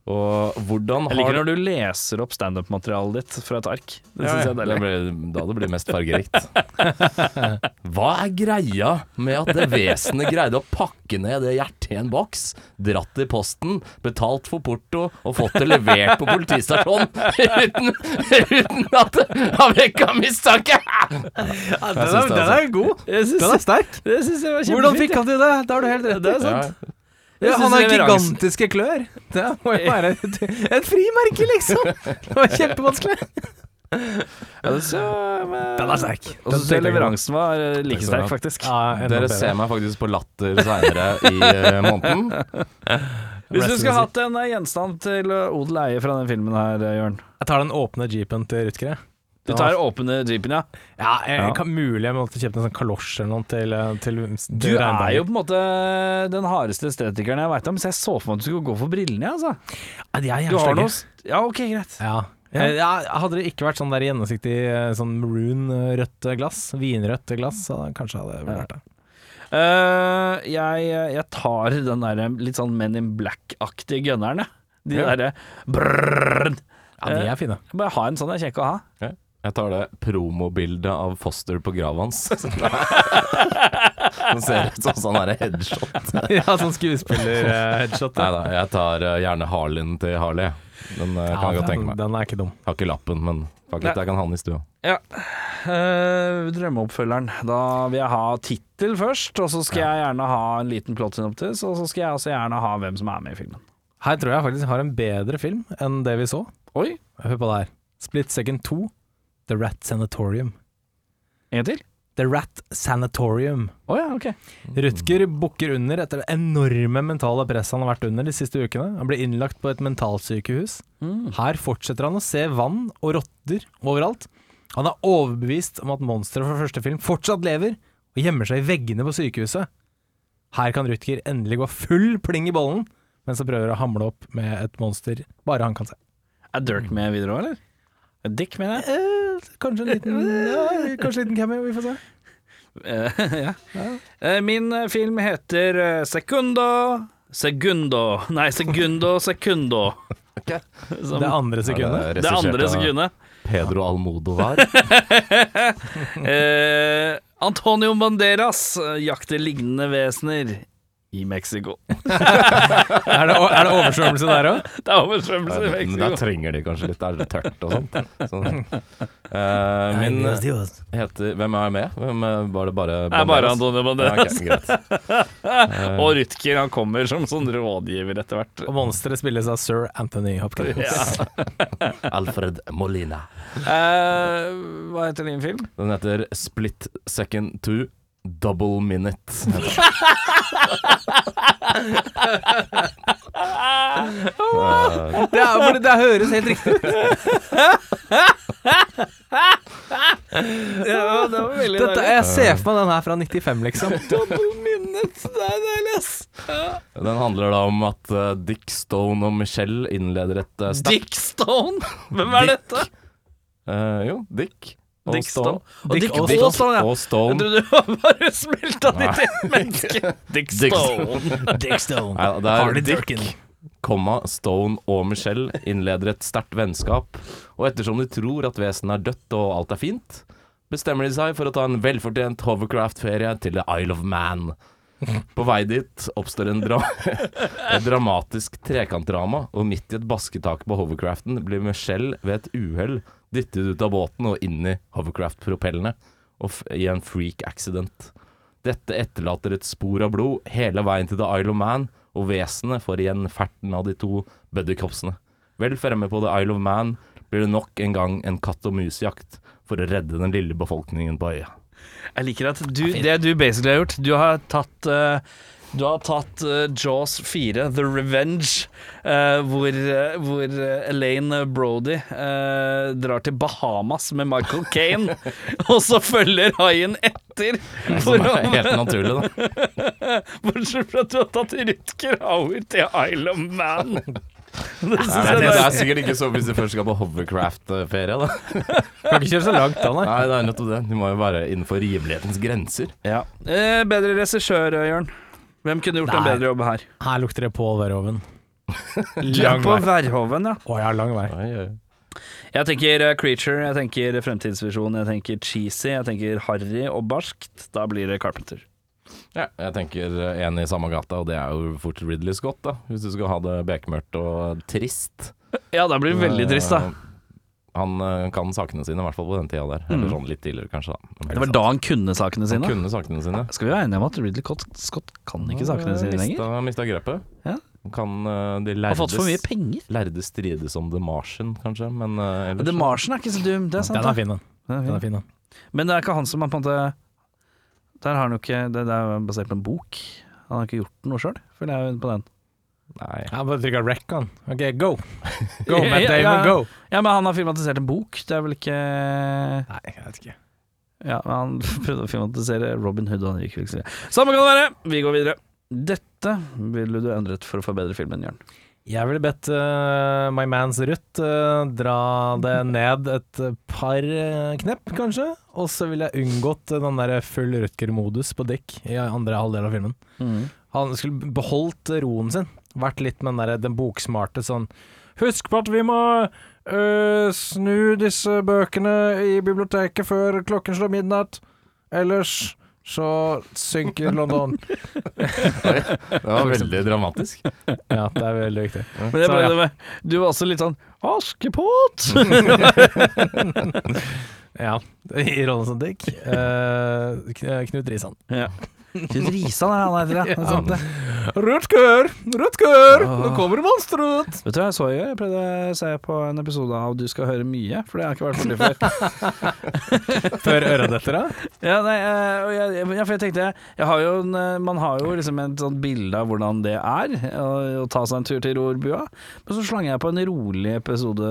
Og hvordan Jeg liker har når du leser opp standup-materialet ditt fra et ark. Det synes ja, jeg er det blir, da det blir mest fargerikt. Hva er greia med at det vesenet greide å pakke ned det hjertet i en boks, dratt i posten, betalt for porto og fått det levert på politistasjonen uten, uten at det har vekka mistanke? den, synes det, altså. god. Den er sterk. det synes jeg var kjempefint. Hvordan fikk han til det? Da har du helt rett. Det er sant. Ja, han har gigantiske klør. Det må jo være et, et frimerke, liksom. Det var kjempevanskelig. Ja, det så, men... Den er sterk. Og så jeg leveransen var eh, like sterk, faktisk. Ja, Dere bedre. ser meg faktisk på Latter seinere i eh, måneden. Hvis du skulle hatt en eh, gjenstand til eh, odel eie fra den filmen her, eh, Jørn Jeg tar den åpne jeepen til Rutger. jeg. Du tar åpne jeepen, ja. Ja, jeg, Ja. Kan, mulig jeg måtte kjøpe en sånn kalosj eller noe til, til, til Du er jo på en måte den hardeste estetikeren jeg veit om, så jeg så for meg at du skulle gå for brillene, altså. Ja, de er Du har noe Ja, ok, greit. Ja. Ja. Eh, Ja, hadde det ikke vært sånn der gjennomsiktig eh, sånn maroon eh, rødt glass, vinrødt glass, så kanskje hadde det vært det. Uh, jeg, jeg tar den der litt sånn Men in Black-aktige gunneren, jeg. De Ja. derre brrrr. Ja, de er fine. Bare ha en sånn, jeg er kjekk å ha. Jeg tar det promobildet av Foster på grava hans. Som ser ut som sånn her headshot. ja, sånn skuespiller-headshot. Nei da, jeg tar uh, gjerne Harlin til Harley. Den eh, kan jeg godt tenke meg. den er ikke dum. Har ikke lappen, men fuck it, jeg kan ha den i stua. Ja. Uh, drømmeoppfølgeren. Da vil jeg ha tittel først, og så skal jeg gjerne ha en liten plot synopsis, og så skal jeg også gjerne ha hvem som er med i filmen. Her tror jeg faktisk har en bedre film enn det vi så. Oi, Hør på det her. Split Second 2, The Rat Sanatorium. en til? The Rat Sanatorium. Oh, ja, ok. Rutger bukker under etter det enorme mentale presset han har vært under de siste ukene. Han ble innlagt på et mentalsykehus. Mm. Her fortsetter han å se vann og rotter overalt. Han er overbevist om at monsteret fra første film fortsatt lever, og gjemmer seg i veggene på sykehuset. Her kan Rutger endelig gå full pling i bollen, mens han prøver å hamle opp med et monster bare han kan se. Er Dirk med videre òg, eller? Dick, mener jeg. Eh, kanskje en liten, ja, kanskje en liten cameo, vi får se. Eh, ja. Eh, Min eh, film heter eh, Secundo Segundo Nei, Segundo Secundo. Som, Det andre sekundet. Er det andre sekundet. Pedro Almodovar. Eh, Antonio Banderas jakter lignende vesener i Mexico. Er det, er det oversvømmelse der òg? Det er oversvømmelse i Men der trenger de kanskje litt, er det tørt og sånt. Sånn. Uh, min heter Hvem er med? Hvem er, var det bare Det er bare Banderas? Antonio Ja, okay, uh. Og Rutger han kommer som sånn rådgiver etter hvert. Og monsteret spilles av sir Anthony Hopkins. Ja. Alfred Molina. Uh, hva heter din film? Den heter Split Second 2, Double Minute. det. Er, for det, det høres helt riktig ut. Ja, det var veldig Dette, jeg ser for meg den her fra 95, liksom. Double minute, det er deilig, ass. Den handler da om at uh, Dick Stone og Michelle innleder et uh, Dick Stone? Hvem er Dick. dette? jo, Dick. Dick. Og Stone. Du var bare smelta ditt eget menneske. Dick Stone. Dick Stone. Nei, det er Dick, komma, Stone og Michelle innleder et sterkt vennskap, og ettersom de tror at vesenet er dødt og alt er fint, bestemmer de seg for å ta en velfortjent hovercraft-ferie til The Isle of Man. På vei dit oppstår en dra et dramatisk trekantdrama, og midt i et basketak på hovercraften blir Michelle ved et uhell dyttet ut av båten og inn i hovercraft-propellene i en freak accident. Dette etterlater et spor av blod hele veien til The Isle of Man, og vesenet får igjen ferten av de to buddycopsene. Vel fremme på The Isle of Man blir det nok en gang en katt og mus-jakt for å redde den lille befolkningen på øya. Jeg liker at du, det du basically har gjort Du har tatt eh, Du har tatt uh, Jaws 4, The Revenge, uh, hvor, uh, hvor Elaine Brody eh, drar til Bahamas med Michael Kane, og så følger haien etter. For Som er helt naturlig, da. bortsett fra at du har tatt Rutger Hauer til Isle of Man. Det synes Nei, det er er sikkert ikke så hvis du først skal på hovercraft-ferie, da. Kan ikke kjøre så langt da, nei. Nei, det er nettopp det. Du må jo være innenfor rimelighetens grenser. ja. eh, Bedre regissør, Jørn. Hvem kunne gjort en Nei. bedre jobb her? Her lukter det Pål Verhoven. Er på Verhoven, ja. Å ja, lang vei. Oi, oi. Jeg tenker eh, Creature, jeg tenker Fremtidsvisjon, jeg tenker Cheesy, jeg tenker Harry og barskt. Da blir det Carpenter. Ja, jeg tenker eh, en i samme gata, og det er jo fort Ridley Scott, da. Hvis du skal ha det bekmørkt og trist. Ja, da blir det veldig trist, da. Eh, Han eh, kan sakene sine, i hvert fall på den tida der. Eller sånn litt tidligere, kanskje. da Mm. Det var da han kunne sakene Han sine. kunne sakene sine. Skal vi være enige om at Ridley Scott, Scott kan ikke sakene sine lenger? Han mista grepet. Ja. Kan de lærdes, Har fått for mye penger. lærde strides om The Martian, kanskje, men uh, ellers The Martian er ikke så dum, det er sant. Den er fin, den. Den er Den er fin. fin, den. Men det er ikke han som er på en måte Der har han jo ikke Det, er basert på en bok. Han har ikke gjort noe sjøl, føler jeg på den. Nei. Han bare trykker rec, han. OK, go. Go, Matt Damon, ja. go. Ja, men han har filmatisert en bok. Det er vel ikke Nei, jeg vet ikke. Ja, men han prøvde å filmatisere Robin Hood, og han gikk vel ikke Samme kan det være! Vi går videre. Dette ville du endret for å forbedre filmen, Jørn. Jeg ville bedt uh, My Mans Ruth uh, dra det ned et par uh, knepp, kanskje. Og så ville jeg unngått den der full Rutger-modus på Dick i andre halvdel av filmen. Han skulle beholdt roen sin. Vært litt med den, der, den boksmarte sånn Husk på at vi må øh, snu disse bøkene i biblioteket før klokken slår midnatt. Ellers så synker London. Det var veldig dramatisk. Ja, det er veldig viktig. Men Så, ja. det med, du var også litt sånn Askepott! Ja, i rollen som Dick. Uh, Knut Risan. ja. Knut Risan er han heter, ja. Sant, det. Rutger! Rutger! Nå kommer det ut! Vet du hva jeg så i går? Jeg prøvde å se på en episode av Du skal høre mye, for det har jeg ikke vært borti før. Før av? Ja, nei, eh, og jeg, ja, for jeg tenkte jeg har jo en, eh, Man har jo liksom et sånt bilde av hvordan det er å, å ta seg en tur til rorbua. Men så slang jeg på en rolig episode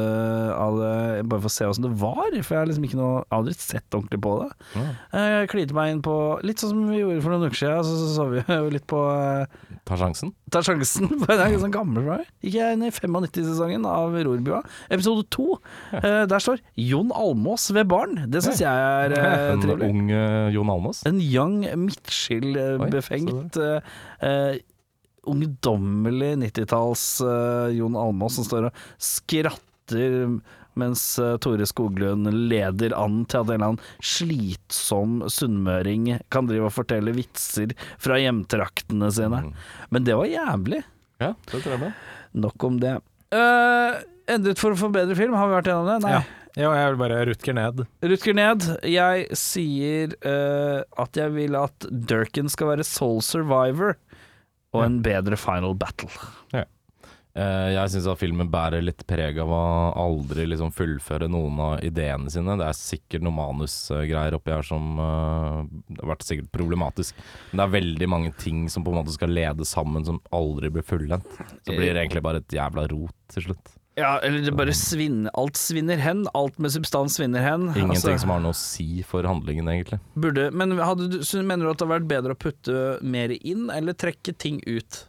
av det, bare for å se åssen det var. For jeg har liksom ikke noe Aldri sett ordentlig på det. Eh, Jeg klinte meg inn på Litt sånn som vi gjorde for noen uker siden, så, så, så vi jo litt på eh, Ta sjansen. Ta sjansen. er ikke sånn gammel meg. Gikk jeg inn i 95-sesongen av Rorbua. Episode to. Eh, der står Jon Almås ved barn. Det syns jeg er eh, En trivelig. ung uh, Jon Almås? En young, midtskill-befengt eh, ungdommelig 90-talls uh, Jon Almås som står og skratter mens eh, Tore Skoglund leder an til at en eller annen slitsom sunnmøring kan drive og fortelle vitser fra hjemtraktene sine. Mm. Men det var jævlig. Ja, det tror jeg med. Nok om det. Uh, endret for å forbedre film, har vi vært gjennom det? Nei. Ja. Ja, jeg vil bare Rutger ned. Rutger ned. Jeg sier uh, at jeg vil at Durkin skal være Soul Survivor og en bedre Final Battle. Eh, jeg syns at filmen bærer litt preg av å aldri liksom fullføre noen av ideene sine. Det er sikkert noen manusgreier oppi her som uh, har vært sikkert problematisk. Men det er veldig mange ting som på en måte skal lede sammen, som aldri blir fullendt. Så blir det egentlig bare et jævla rot til slutt. Ja, eller det bare svinner Alt svinner hen. Alt med substans svinner hen. Ingenting Altså, som har noe å si for handlingen, egentlig. burde, Men du, mener du at det hadde vært bedre å putte mer inn, eller trekke ting ut?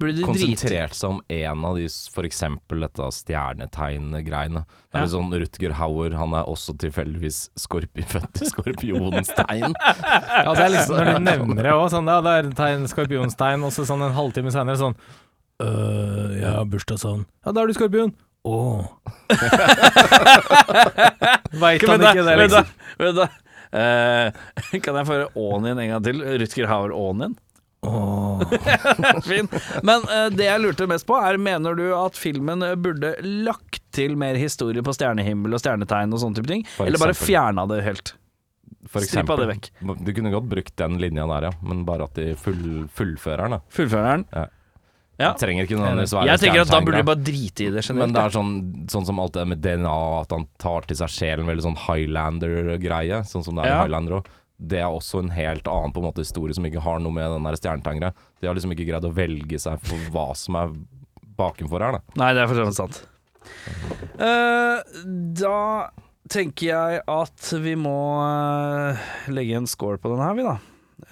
Konsentrert seg om én av de, f.eks. for eksempel dette stjernetegn-greiene. Det er Ja. sånn Rutger Hauer, han er også tilfeldigvis skorpi, født i skorpionens tegn. Ja, det er liksom Når du nevner det òg, sånn ja, det er tegn, skorpionstegn, og så sånn en halvtime senere sånn øh, jeg har bursdag sånn. Ja, da er du skorpion. Å. Veit han ikke det, liksom? Vent da. Eh, kan jeg få høre Ånien en gang til? Rutger Hauer Ånien? fin. Men uh, det jeg lurte mest på, er mener du at filmen burde lagt til mer historie på stjernehimmel og stjernetegn og sånne type ting? For Eller bare eksempel. fjerna det helt? For Strippa eksempel. det vekk. Du kunne godt brukt den linja der, ja. Men bare at de full, fullfører den. Fullfører den? Ja. Ja. Det trenger ikke noen svære Jeg tenker at da burde de bare drite i det generelt. Men det er sånn, sånn som alt det med DNA, at han tar til seg sjelen, veldig sånn Highlander-greie. Sånn som det er Ja. i Highlander òg. Det er også en helt annen på en måte historie som ikke har noe med den stjernetangere. De har liksom ikke greid å velge seg for hva som er bakenfor her, da. Nei, det er for så vidt sant. Uh, da tenker jeg at vi må uh, legge en score på den her, vi, da.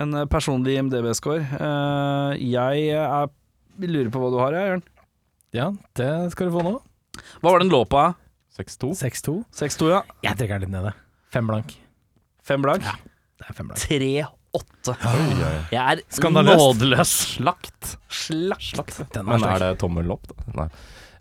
En eh, personlig IMDb-score. Uh, jeg er, lurer på hva du har, jeg, Jørn. Ja, det skal du få nå. Hva var den lå på? eh? 6-2. 6-2. 6-2, ja. Jeg trekker den litt nede. Fem blank. Fem blank. Det er fem blank. 3-8. Oi, oi. Jeg er Skandaløst. nådeløs. Slakt. Slakt. Den Men sterk. er det tommel opp, da? Nei.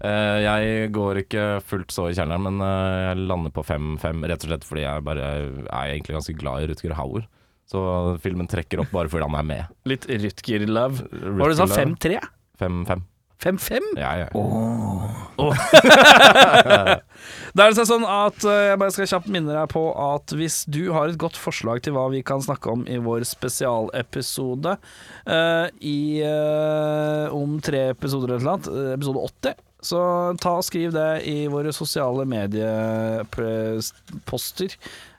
Eh, jeg går ikke fullt så i kjelleren, men eh, jeg lander på 5-5, rett og slett fordi jeg bare er egentlig ganske glad i Rutger Hauer. Så filmen trekker opp bare fordi han er med. Litt Rutger-love. Hva var det du sa? 5-3? 5-5. 5-5? Ja, ja. Da er det sånn at eh, jeg bare skal kjapt minne deg på at hvis du har et godt forslag til hva vi kan snakke om i vår spesialepisode uh, i uh, om tre episoder eller noe, episode 80, så ta og skriv det i våre sosiale medieposter,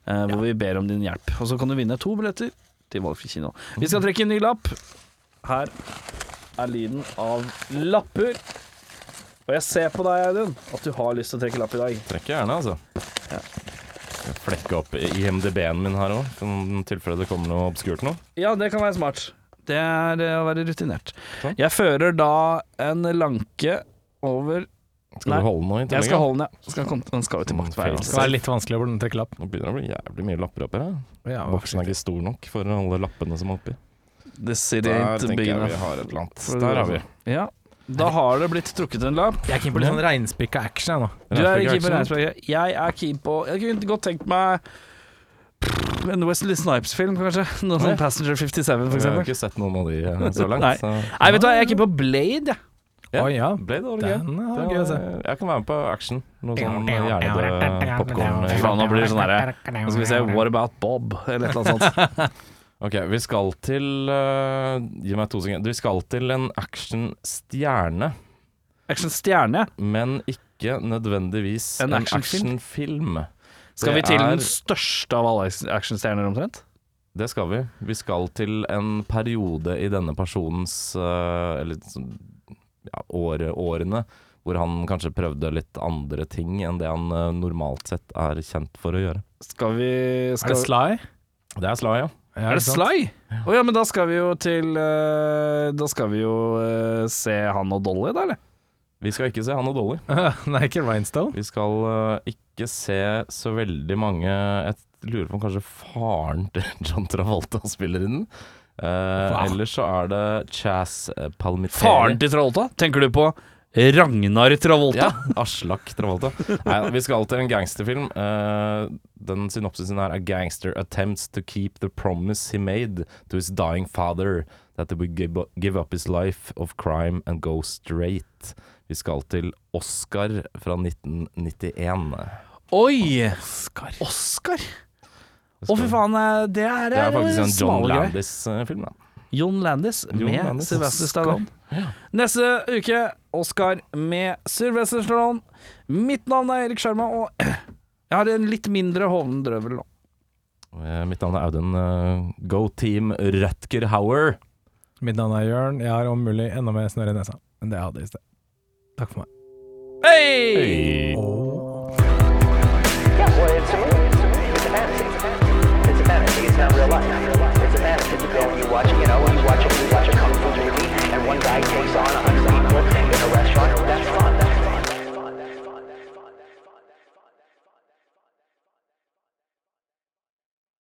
eh, hvor vi ber om din hjelp. Og så kan du vinne to billetter til Valgfri kino. Vi skal trekke en ny lapp. Her er lyden av lapper. Og jeg ser på deg, Audun, at du har lyst til å trekke lapp i dag. Trekker gjerne, altså. Jeg flekker opp IMDb-en min her òg, i tilfelle det kommer noe obskurt nå. Ja, det kan være smart. Det er å være rutinert. Sånn. Jeg fører da en lanke over Skal Nei, du holde den nå i Jeg skal holde den, ja. Skal komme, den skal jo tilbake. Mm, Det skal være litt vanskelig å trekke lapp. Nå begynner det å bli jævlig mye lapper oppi her. Voksen Boksen er ikke stor nok for alle lappene som er oppi. The city Der ain't tenker big jeg vi har et eller annet. Der har vi. Ja. Da har det blitt trukket en lapp. Jeg er keen på litt sånn reinspikka action, jeg nå. Du er keen på action. Jeg er keen på Jeg kunne godt tenkt meg en Wesley Snipes-film, kanskje. Noe sånn Passenger 57, for Jeg har eksempel. ikke sett noen av de eh, så langt. Nei. Så. Nei, vet du hva, jeg er keen på Blade, jeg. Ja. Oi, ja. Blade var gøy. Den var Det gøy å se. Jeg kan være med på action. Noe sånn hjernedød popkorn. Faen, nå blir det sånn herre Nå skal vi se What About Bob, eller et eller annet sånt. Ok, vi skal til uh, Gi meg to sekunder. Vi skal til en actionstjerne, Action-stjerne. men ikke nødvendigvis En en actionfilm? Action Skal vi til er- den største av alle actionstjerner, omtrent? Det skal vi. Vi skal til en periode i denne personens uh, Eller ja, åre, årene hvor han kanskje prøvde litt andre ting enn det han uh, normalt sett er kjent for å gjøre. Skal vi Er det Sly? Det er Sly, ja. Ja, Er det sant? Sly? Å ja, men da skal vi jo til uh, Da skal vi jo uh, se han og Dolly, da, eller? Vi skal ikke se han og Dolly. Nei, ikke Rhinestone. Vi skal uh, ikke se så veldig mange Jeg lurer på om kanskje faren til John Travolta spiller i den. Uh, Ellers så er det Chaz eh, Faren til Travolta? Tenker du på Ragnar Travolta? Ja, Aslak Travolta. Nei, vi skal til en gangsterfilm. Uh, den synopsisen her er 'Gangster attempts to keep the promise he made to his dying father that he would give, up his life of crime and go straight'. Vi skal til Oscar fra 1991. Oi! Oscar. Oscar? Å, fy faen. eh, Det er, Det er faktisk en John. Landis-film, da. John Landis John med Landis. Sylvester Stallone. Ja. Neste uke Oscar med Sylvester Stallone. Mitt navn er Erik Sjarma, og jeg har en litt mindre hoven drøvel nå. Eh, Mitt navn er Audun. eh, Go Team Rutger Hauer. Mitt navn er Jørn. Jeg har om mulig enda mer snørr i nesa enn det jeg hadde i sted. Takk for meg. Hei! Hey. Yeah, well, it's a movie. It's a movie. It's a fantasy. It's a fantasy. It's not real life. It's a fantasy. You go and you watch, you know, you watch a, you watch a kung fu movie, one guy takes on a hundred people in a restaurant, that's fine.